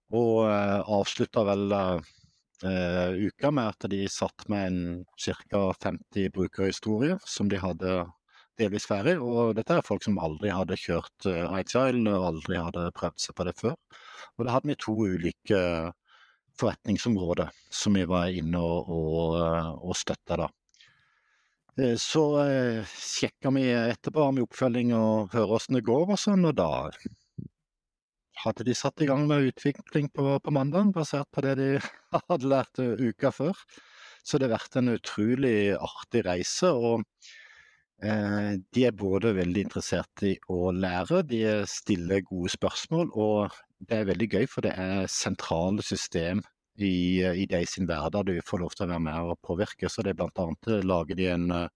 D: Og uh, avslutta vel eh, uka med at de satt med en ca. 50 brukerhistorier som de hadde delvis ferdig. Og dette er folk som aldri hadde kjørt Agile og aldri hadde prøvd seg på det før. Og da hadde vi to ulike forretningsområder som vi var inne og, og, eh, og støtta da. Eh, Så eh, sjekker vi etterpå med oppfølging og hører åssen det går og sånn, og da hadde de satt i gang med utvikling på, på mandag, basert på det de hadde lært eh, uka før. Så det har vært en utrolig artig reise. og eh, De er både veldig interessert i å lære, de stiller gode spørsmål, og det er veldig gøy, for det er sentrale system i, i de sin hverdag du får lov til å være med og påvirke. Så det er blant annet lager de en eh,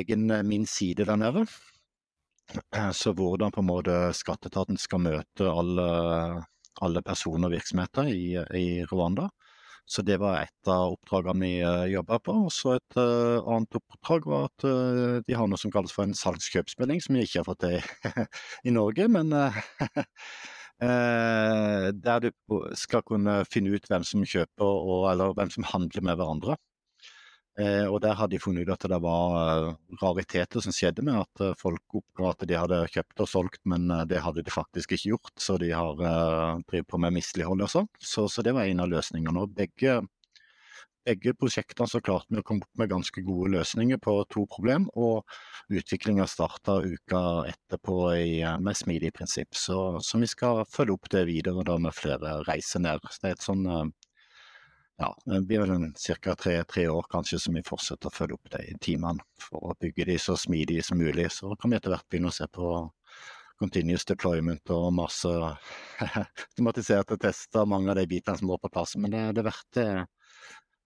D: egen eh, Min side der nede. Eh, Så hvordan på en måte skatteetaten skal møte alle, alle personer og virksomheter i, i Rwanda. Så det var et av oppdragene vi uh, jobba på. Og så et uh, annet oppdrag var at uh, de har noe som kalles for en salgskjøpsmelding, som vi ikke har fått til i Norge. Men der du skal kunne finne ut hvem som kjøper og, eller hvem som handler med hverandre. Eh, og der hadde de funnet ut at det var eh, rariteter som skjedde med at eh, folk oppga at de hadde kjøpt og solgt, men det hadde de faktisk ikke gjort. Så de har drevet på med mislighold og sånn. Så, så, det var en av løsningene. Og begge, begge prosjektene så klarte vi å komme opp med ganske gode løsninger på to problem, og utviklinga starta uka etterpå i, med smidig prinsipp. Så, så, vi skal følge opp det videre da med flere reiser ned. Så det er et sånn ja, det blir vel ca. tre, tre, år kanskje som vi fortsetter å følge opp de timene for å bygge de så smidige som mulig. Så kan vi etter hvert begynne å se på continuous deployment og masse automatiserte tester, mange av de bitene som må på plass. Men det, det verdt, det, eh,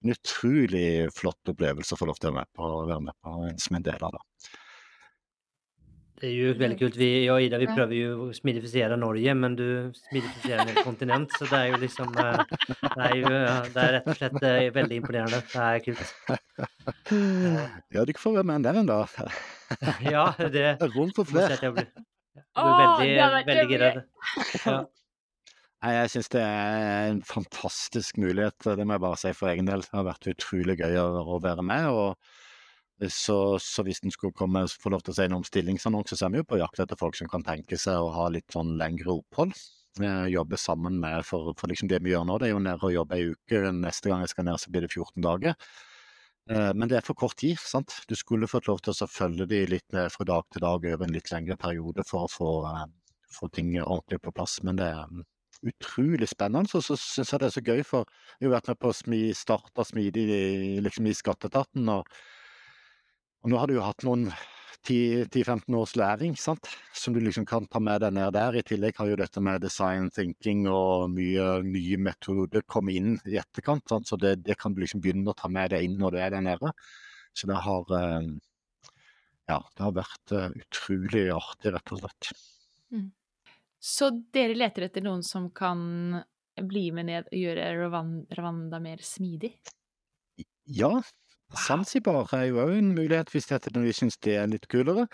D: en utrolig flott opplevelse å få lov til å være med på, være med på som en del av det.
E: Det er jo veldig kult. Vi, jag och Ida vi prøver jo å smidifisere Norge men du smidifiserer en hel kontinent så det er jo liksom det er jo det er rett og slett veldig imponerende. Det er kult.
D: Ja, du får være med der en dag.
E: Ja, det...
D: Rom for flere.
E: Jeg blir, jeg blir veldig, veldig gira. Ja.
D: Nei, Jeg syns det er en fantastisk mulighet, det må jeg bare si for egen del. Det har vært utrolig gøy å være med. og så, så hvis en skulle komme, få lov til å si noe om stillingsannonser, så er vi jo på jakt etter folk som kan tenke seg å ha litt sånn lengre opphold. Jobbe sammen med, for, for liksom det vi gjør nå, det er jo nede og jobbe ei uke. Neste gang jeg skal ned, så blir det 14 dager. Eh, men det er for kort tid. sant? Du skulle fått lov til å følge de litt ned fra dag til dag over en litt lengre periode for å få, få ting ordentlig på plass. Men det er utrolig spennende. Så, så syns jeg det er så gøy, for jeg har vært med på å smi, starte smidig liksom i skatteetaten. og og nå har du jo hatt noen 10-15 års læring sant? som du liksom kan ta med deg ned der. I tillegg har jo dette med design thinking og mye nye metoder kommet inn i etterkant. Sant? Så det, det, kan du liksom begynne å ta med deg inn når du er der nede. Så det har eh, ja, det har vært eh, utrolig artig, rett og slett. Mm.
A: Så dere leter etter noen som kan bli med ned og gjøre Rwanda mer smidig?
D: Ja, Zanzibar er jo òg en mulighet hvis vi syns det er litt kulere.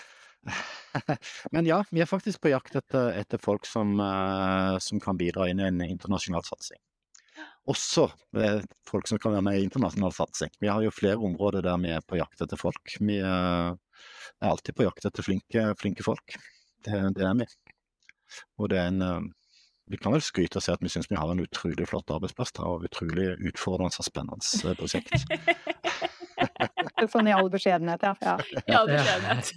D: Men ja, vi er faktisk på jakt etter, etter folk som, uh, som, kan bidra inn i en internasjonal satsing. Også uh, folk som kan være med i internasjonal satsing. Vi har jo flere områder der vi er på jakt etter folk. Vi uh, er alltid på jakt etter flinke, flinke folk. Det, det, er vi. Og det er en vi kan vel skryte og si at vi syns vi har en utrolig flott arbeidsplass og utrolig utfordrende og spennende prosjekt.
C: sånn i all beskjedenhet, ja. ja.
A: I all beskjedenhet.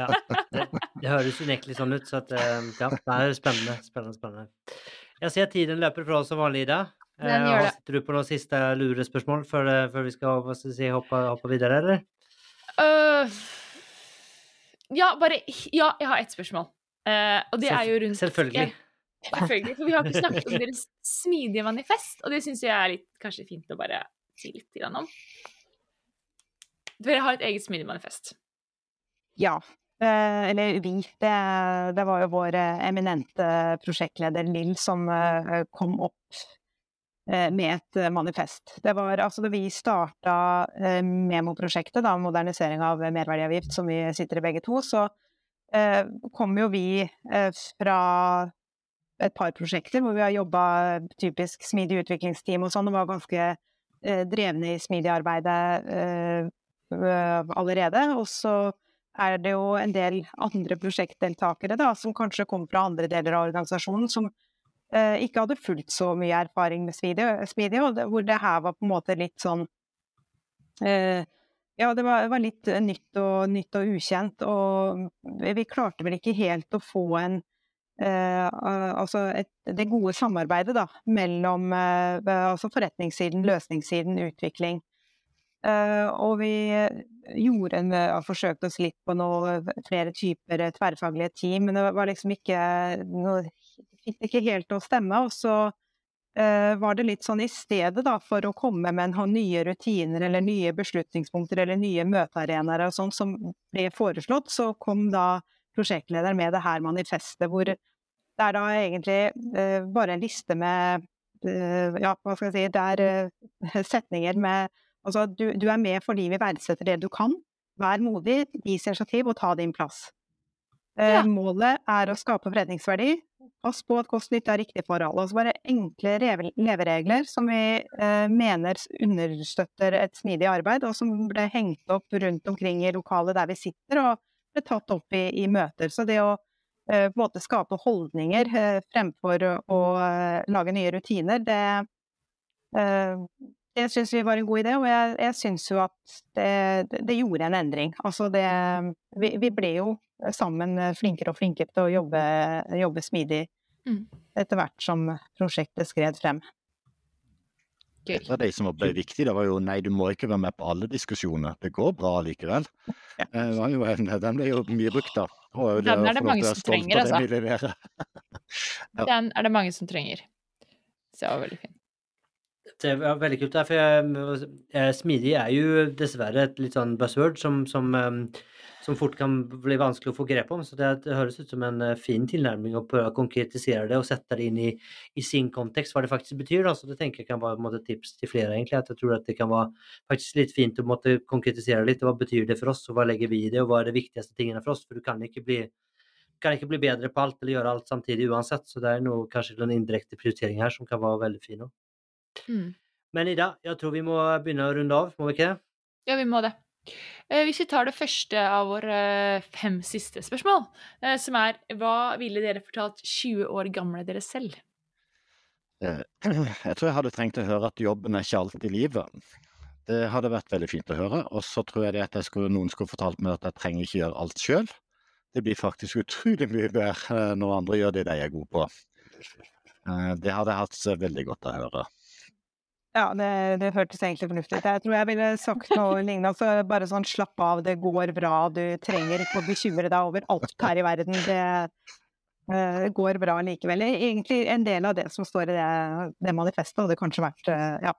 E: ja. Det, det høres unektelig sånn ut, så at, eh, ja, det er spennende. Spennende, spennende. Jeg ser at tiden løper fra oss som vanlig, Ida.
A: Den gjør det.
E: Sitter du på noen siste lurespørsmål før, eh, før vi skal, skal si, hoppe, hoppe, videre, eller?
A: Uh, ja, bare Ja, jeg har ett spørsmål. Uh, og det er jo rundt
E: Selvfølgelig.
A: Ja, selvfølgelig. For vi har ikke snakket om deres smidige manifest, og det syns jeg er litt, kanskje fint å bare si litt om. Dere har et eget smidig-manifest?
C: Ja. Eh, eller vi. Det, det, var jo vår eh, eminente prosjektleder Lill som eh, kom opp eh, med et eh, manifest. Det var altså da vi starta eh, Memo-prosjektet, da, modernisering av merverdiavgift, som vi sitter i begge to, så kom jo vi fra et par prosjekter hvor vi har jobba typisk smidig utviklingsteam og sånn, og var ganske drevne i smidig-arbeidet Eh, allerede. Og så er det jo en del andre prosjektdeltakere da, som kanskje kommer fra andre deler av organisasjonen, som eh, ikke hadde fullt så mye erfaring med Smidig, og det, hvor det her var på en måte litt sånn eh, Ja, det var, var litt nytt og, nytt og, ukjent, og vi klarte vel ikke helt å få en eh, altså et, det gode samarbeidet da, mellom eh, altså forretningssiden, løsningssiden, utvikling. Eh, og vi gjorde en, uh, forsøkte oss litt på noe, flere typer tverrfaglige team, men det var liksom ikke noe, fikk ikke helt å stemme. Og så var det litt sånn i stedet da, for å komme med noen nye rutiner eller nye beslutningspunkter eller nye møtearenaer og sånn som ble foreslått, så kom da prosjektlederen med det her manifestet hvor det er da egentlig bare en liste med eh, Ja, hva skal jeg si Det er eh, setninger med Altså, du, du er med fordi vi verdsetter det du kan. Vær modig, vis initiativ og ta din plass. Eh,
A: Ja.
C: Målet er å skape forretningsverdi. Pass på at kost-nytte er riktig for alle. så bare enkle leveregler som vi eh, mener understøtter et smidig arbeid, og som ble hengt opp rundt omkring i lokalet der vi sitter, og ble tatt opp i, i møter. Så det å eh, på en måte skape holdninger eh, fremfor å, å eh, lage nye rutiner, det, eh, det syns vi var en god idé, og jeg, jeg syns jo at det, det, gjorde en endring. Altså det vi, vi ble jo sammen flinkere og flinkere til å jobbe, jobbe smidig
A: Mm.
C: etter hvert som prosjektet skred frem.
A: Gøy.
D: Et av de som ble viktig, det var jo nei, du må ikke være med på alle diskusjoner. Det går bra likevel. Eh, jo en, den ble jo mye brukt, da. Og
A: Den er det mange som trenger, altså.
D: Ja.
A: Den er det mange som trenger. Så det var veldig fint.
E: Det er veldig kult. der, For eh, smidig er jo dessverre et litt sånn buzzword som, som, eh, som fort kan bli vanskelig å få grep om. Så det, det høres ut som en eh, fin tilnærming å prøve å konkretisere det og sette det inn i, i sin kontekst, hva det faktisk betyr. Så det tenker jeg kan være et tips til flere, egentlig. At jeg tror at det kan være faktisk litt fint å måtte konkretisere litt. Hva betyr det for oss, og hva legger vi i det, og hva er det viktigste tingene for oss? For du kan ikke bli kan ikke bli bedre på alt eller gjøre alt samtidig uansett, så det er noe, kanskje noen indirekte prioritering her som kan være veldig fin.
A: Mm.
E: Men Ida, jeg tror vi må begynne å runde av, må vi ikke det?
A: Ja, vi må det. Eh, Hvis vi tar det første av våre eh, fem siste spørsmål, eh, som er hva ville dere fortalt 20 år gamle dere selv?
D: Eh, Jeg tror jeg hadde trengt å høre at jobben er ikke alt i livet. Det hadde vært veldig fint å høre. Og så tror jeg det at jeg skulle, noen skulle fortalt meg at jeg trenger ikke gjøre alt sjøl. Det blir faktisk utrolig mye bedre når andre gjør det de er gode på. Eh, Det hadde jeg hatt veldig godt av å høre.
C: Ja, det, det hørtes egentlig fornuftig ut. Jeg tror jeg ville sagt noe lignende. Altså bare sånn slapp av, det går bra. Du trenger ikke å bekymre deg over alt her i verden. Det eh, går bra likevel. Egentlig en del av det som står i det, det manifestet hadde kanskje vært eh, ja,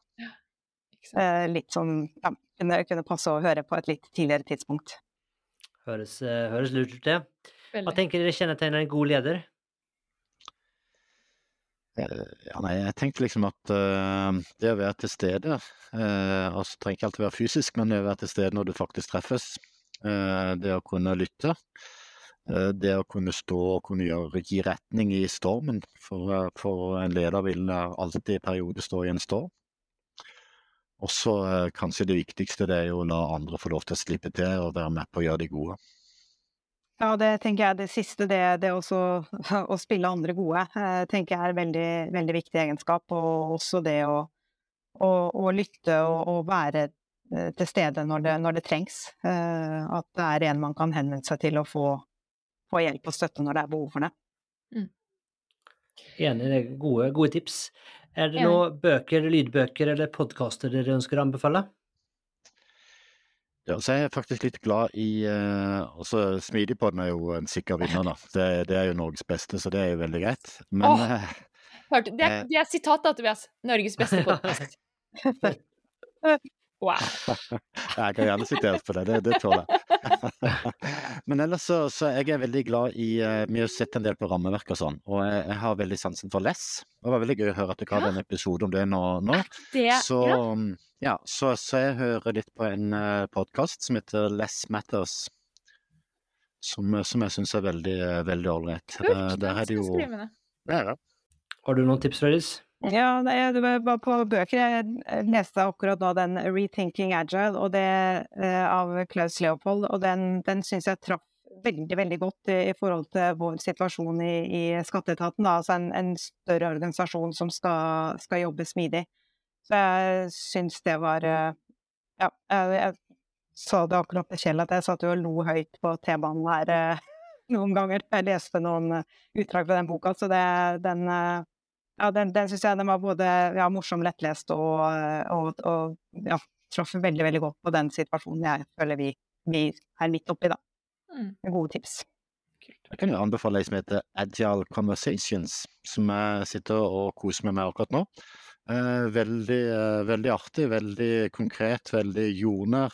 C: eh, litt sånn ja, kunne, kunne passe å høre på et litt tidligere tidspunkt.
E: Høres, høres lurt ut, det. Hva tenker dere kjennetegner en god leder?
D: Ja, nei, jeg tenkte liksom at uh, det å være til stede uh, altså trenger ikke alltid være fysisk, men det å være til stede når du faktisk treffes. uh, det å kunne lytte. uh, det å kunne stå og kunne gjøre, gi retning i stormen. For, for en leder vil alltid i perioder stå i en storm. Og så eh, kanskje det viktigste det er jo å la andre få lov til å slippe til og være med på å gjøre de gode.
C: Ja, det tenker jeg det siste, det, det også å spille andre gode, eh, tenker jeg er en veldig, veldig viktig egenskap. Og også det å, å, å lytte og, å være eh, til stede når det, når det trengs. Eh, At det er en man kan henvende seg til og få, få hjelp og støtte når det er behov for det.
E: Enig, det er gode, gode tips. Er det noen bøker, lydbøker eller podkaster dere ønsker å anbefale?
D: Ja, så er jeg faktisk litt glad i eh, også Smidigpodden er jo en sikker vinner, da. Det, det er jo Norges beste, så det er jo veldig greit. Men
A: Åh.
D: eh,
A: Hørte, det, er,
D: Eh.
A: det er sitat da, Tobias. Norges beste podkast. Wow.
D: jeg kan gjerne siteres på det, det, det tåler jeg. Men ellers så, så jeg er veldig glad i eh, Vi har sett en del på rammeverk og sånn, og jeg, jeg har veldig sansen for less. Det var veldig gøy å høre at dere hadde en episode om det nå. nå.
A: Det,
D: Så,
A: ja.
D: Ja, så, så jeg hører litt på en uh, podkast som heter Less Matters. Som, som jeg syns er veldig eh, veldig ålreit. Eh, Der er det jo ja, ja.
E: Har du noen tips, Frøydis?
C: Ja, det var på bøker. Jeg leste akkurat nå den 'Rethinking Agile' og det, eh, av Klaus Leopold, og den, den syns jeg traff veldig, veldig godt i, forhold til vår situasjon i, i skatteetaten. Da. Altså en, en større organisasjon som skal, skal jobbe smidig. Så jeg syns det var eh, Ja, jeg, jeg sa det akkurat med Kjell at jeg satt jo og lo høyt på T-banen her eh, noen ganger. Jeg leste noen eh, utdrag fra den boka, så det, den ja, den, den syns jeg den var både ja, morsom, lettlest og, og, og ja, traff veldig, veldig godt på den situasjonen jeg føler vi, vi er midt oppi, da.
A: Med
C: Gode tips.
D: Jeg kan jo anbefale ei som heter Agile Conversations, som jeg sitter og koser meg med akkurat nå. Eh, veldig, eh, veldig artig, veldig konkret, veldig jordnær.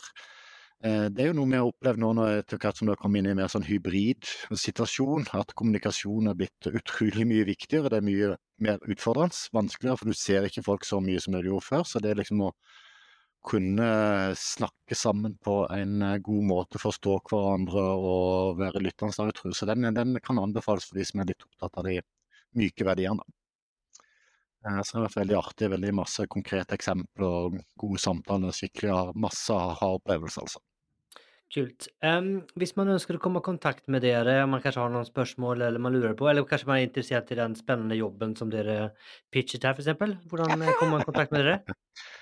D: Eh, det er jo noe vi har opplevd nå når etter hvert som det har kommet inn i en mer sånn hybrid situasjon, at kommunikasjon er blitt utrolig mye viktigere. Det er mye mer utfordrende, vanskeligere, for du ser ikke folk så mye som du gjorde før. Så det er liksom å kunne snakke sammen på en god måte, forstå hverandre og være lyttende. Så den, den, kan anbefales for de som er litt opptatt av de myke verdiene. Eh, så det har vært veldig artig. Veldig masse konkrete eksempler, gode samtaler, skikkelig masse aha-opplevelser, altså.
E: Kult. Um, hvis man ønsker å komme i kontakt med dere, om man kanskje har noen spørsmål eller man lurer på, eller kanskje man er interessert i den spennende jobben som dere pitchet her, f.eks., hvordan eh, kommer man i kontakt med dere?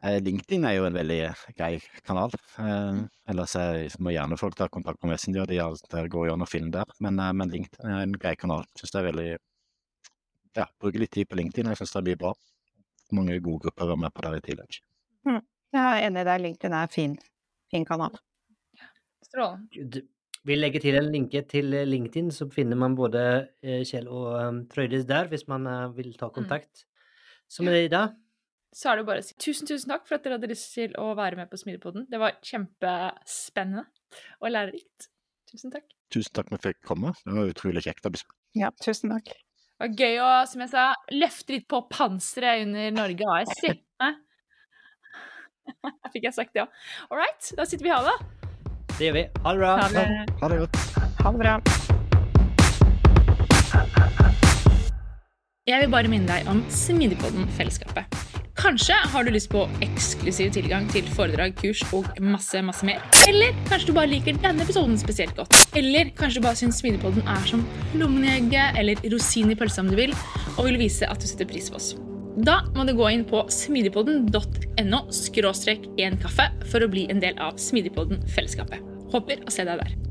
D: Eh, LinkedIn er jo en veldig grei kanal. Eh, ellers må gjerne folk ta kontakt med Messenger, de er, går an å finne der. Men, men, LinkedIn er en grei kanal. Syns det er veldig Ja, bruke litt tid på LinkedIn, jeg syns det blir bra. Mange gode grupper er med på der i tillegg.
C: Mm. Jeg er enig i deg. LinkedIn er fin fin kanal.
A: Strålende.
E: Vi legger til en linke til eh, LinkedIn, så finner man både eh, Kjell og um, Frøydis der, hvis man uh, vil ta mm. kontakt. Så med det, Ida
A: Så er det bare å si tusen, tusen takk for at dere hadde lyst til å være med på Smidigpodden. Det var kjempespennende og lærerikt. Tusen takk.
D: Tusen takk for at jeg fikk komme. Det var utrolig kjekt
C: Ja, tusen takk.
A: Det var gøy å, som jeg sa, løfte litt på panseret under Norge AS. Fikk jeg sagt det òg. All right, da sitter vi her da.
E: Det gjør vi. Ha det bra.
A: Ha det,
D: ha det godt.
C: Ha det bra.
A: Jeg vil bare minne deg om Smidigpodden-fellesskapet. Kanskje har du lyst på eksklusiv tilgang til foredrag, kurs og masse masse mer. Eller kanskje du bare liker denne episoden spesielt godt. Eller kanskje du bare syns Smidigpodden er som lommen eller rosin i pølsa om du vil, og vil vise at du setter pris på oss. Da må du gå inn på smidigpodden.no en kaffe for å bli en del av Smidigpodden-fellesskapet. Håper å se deg der.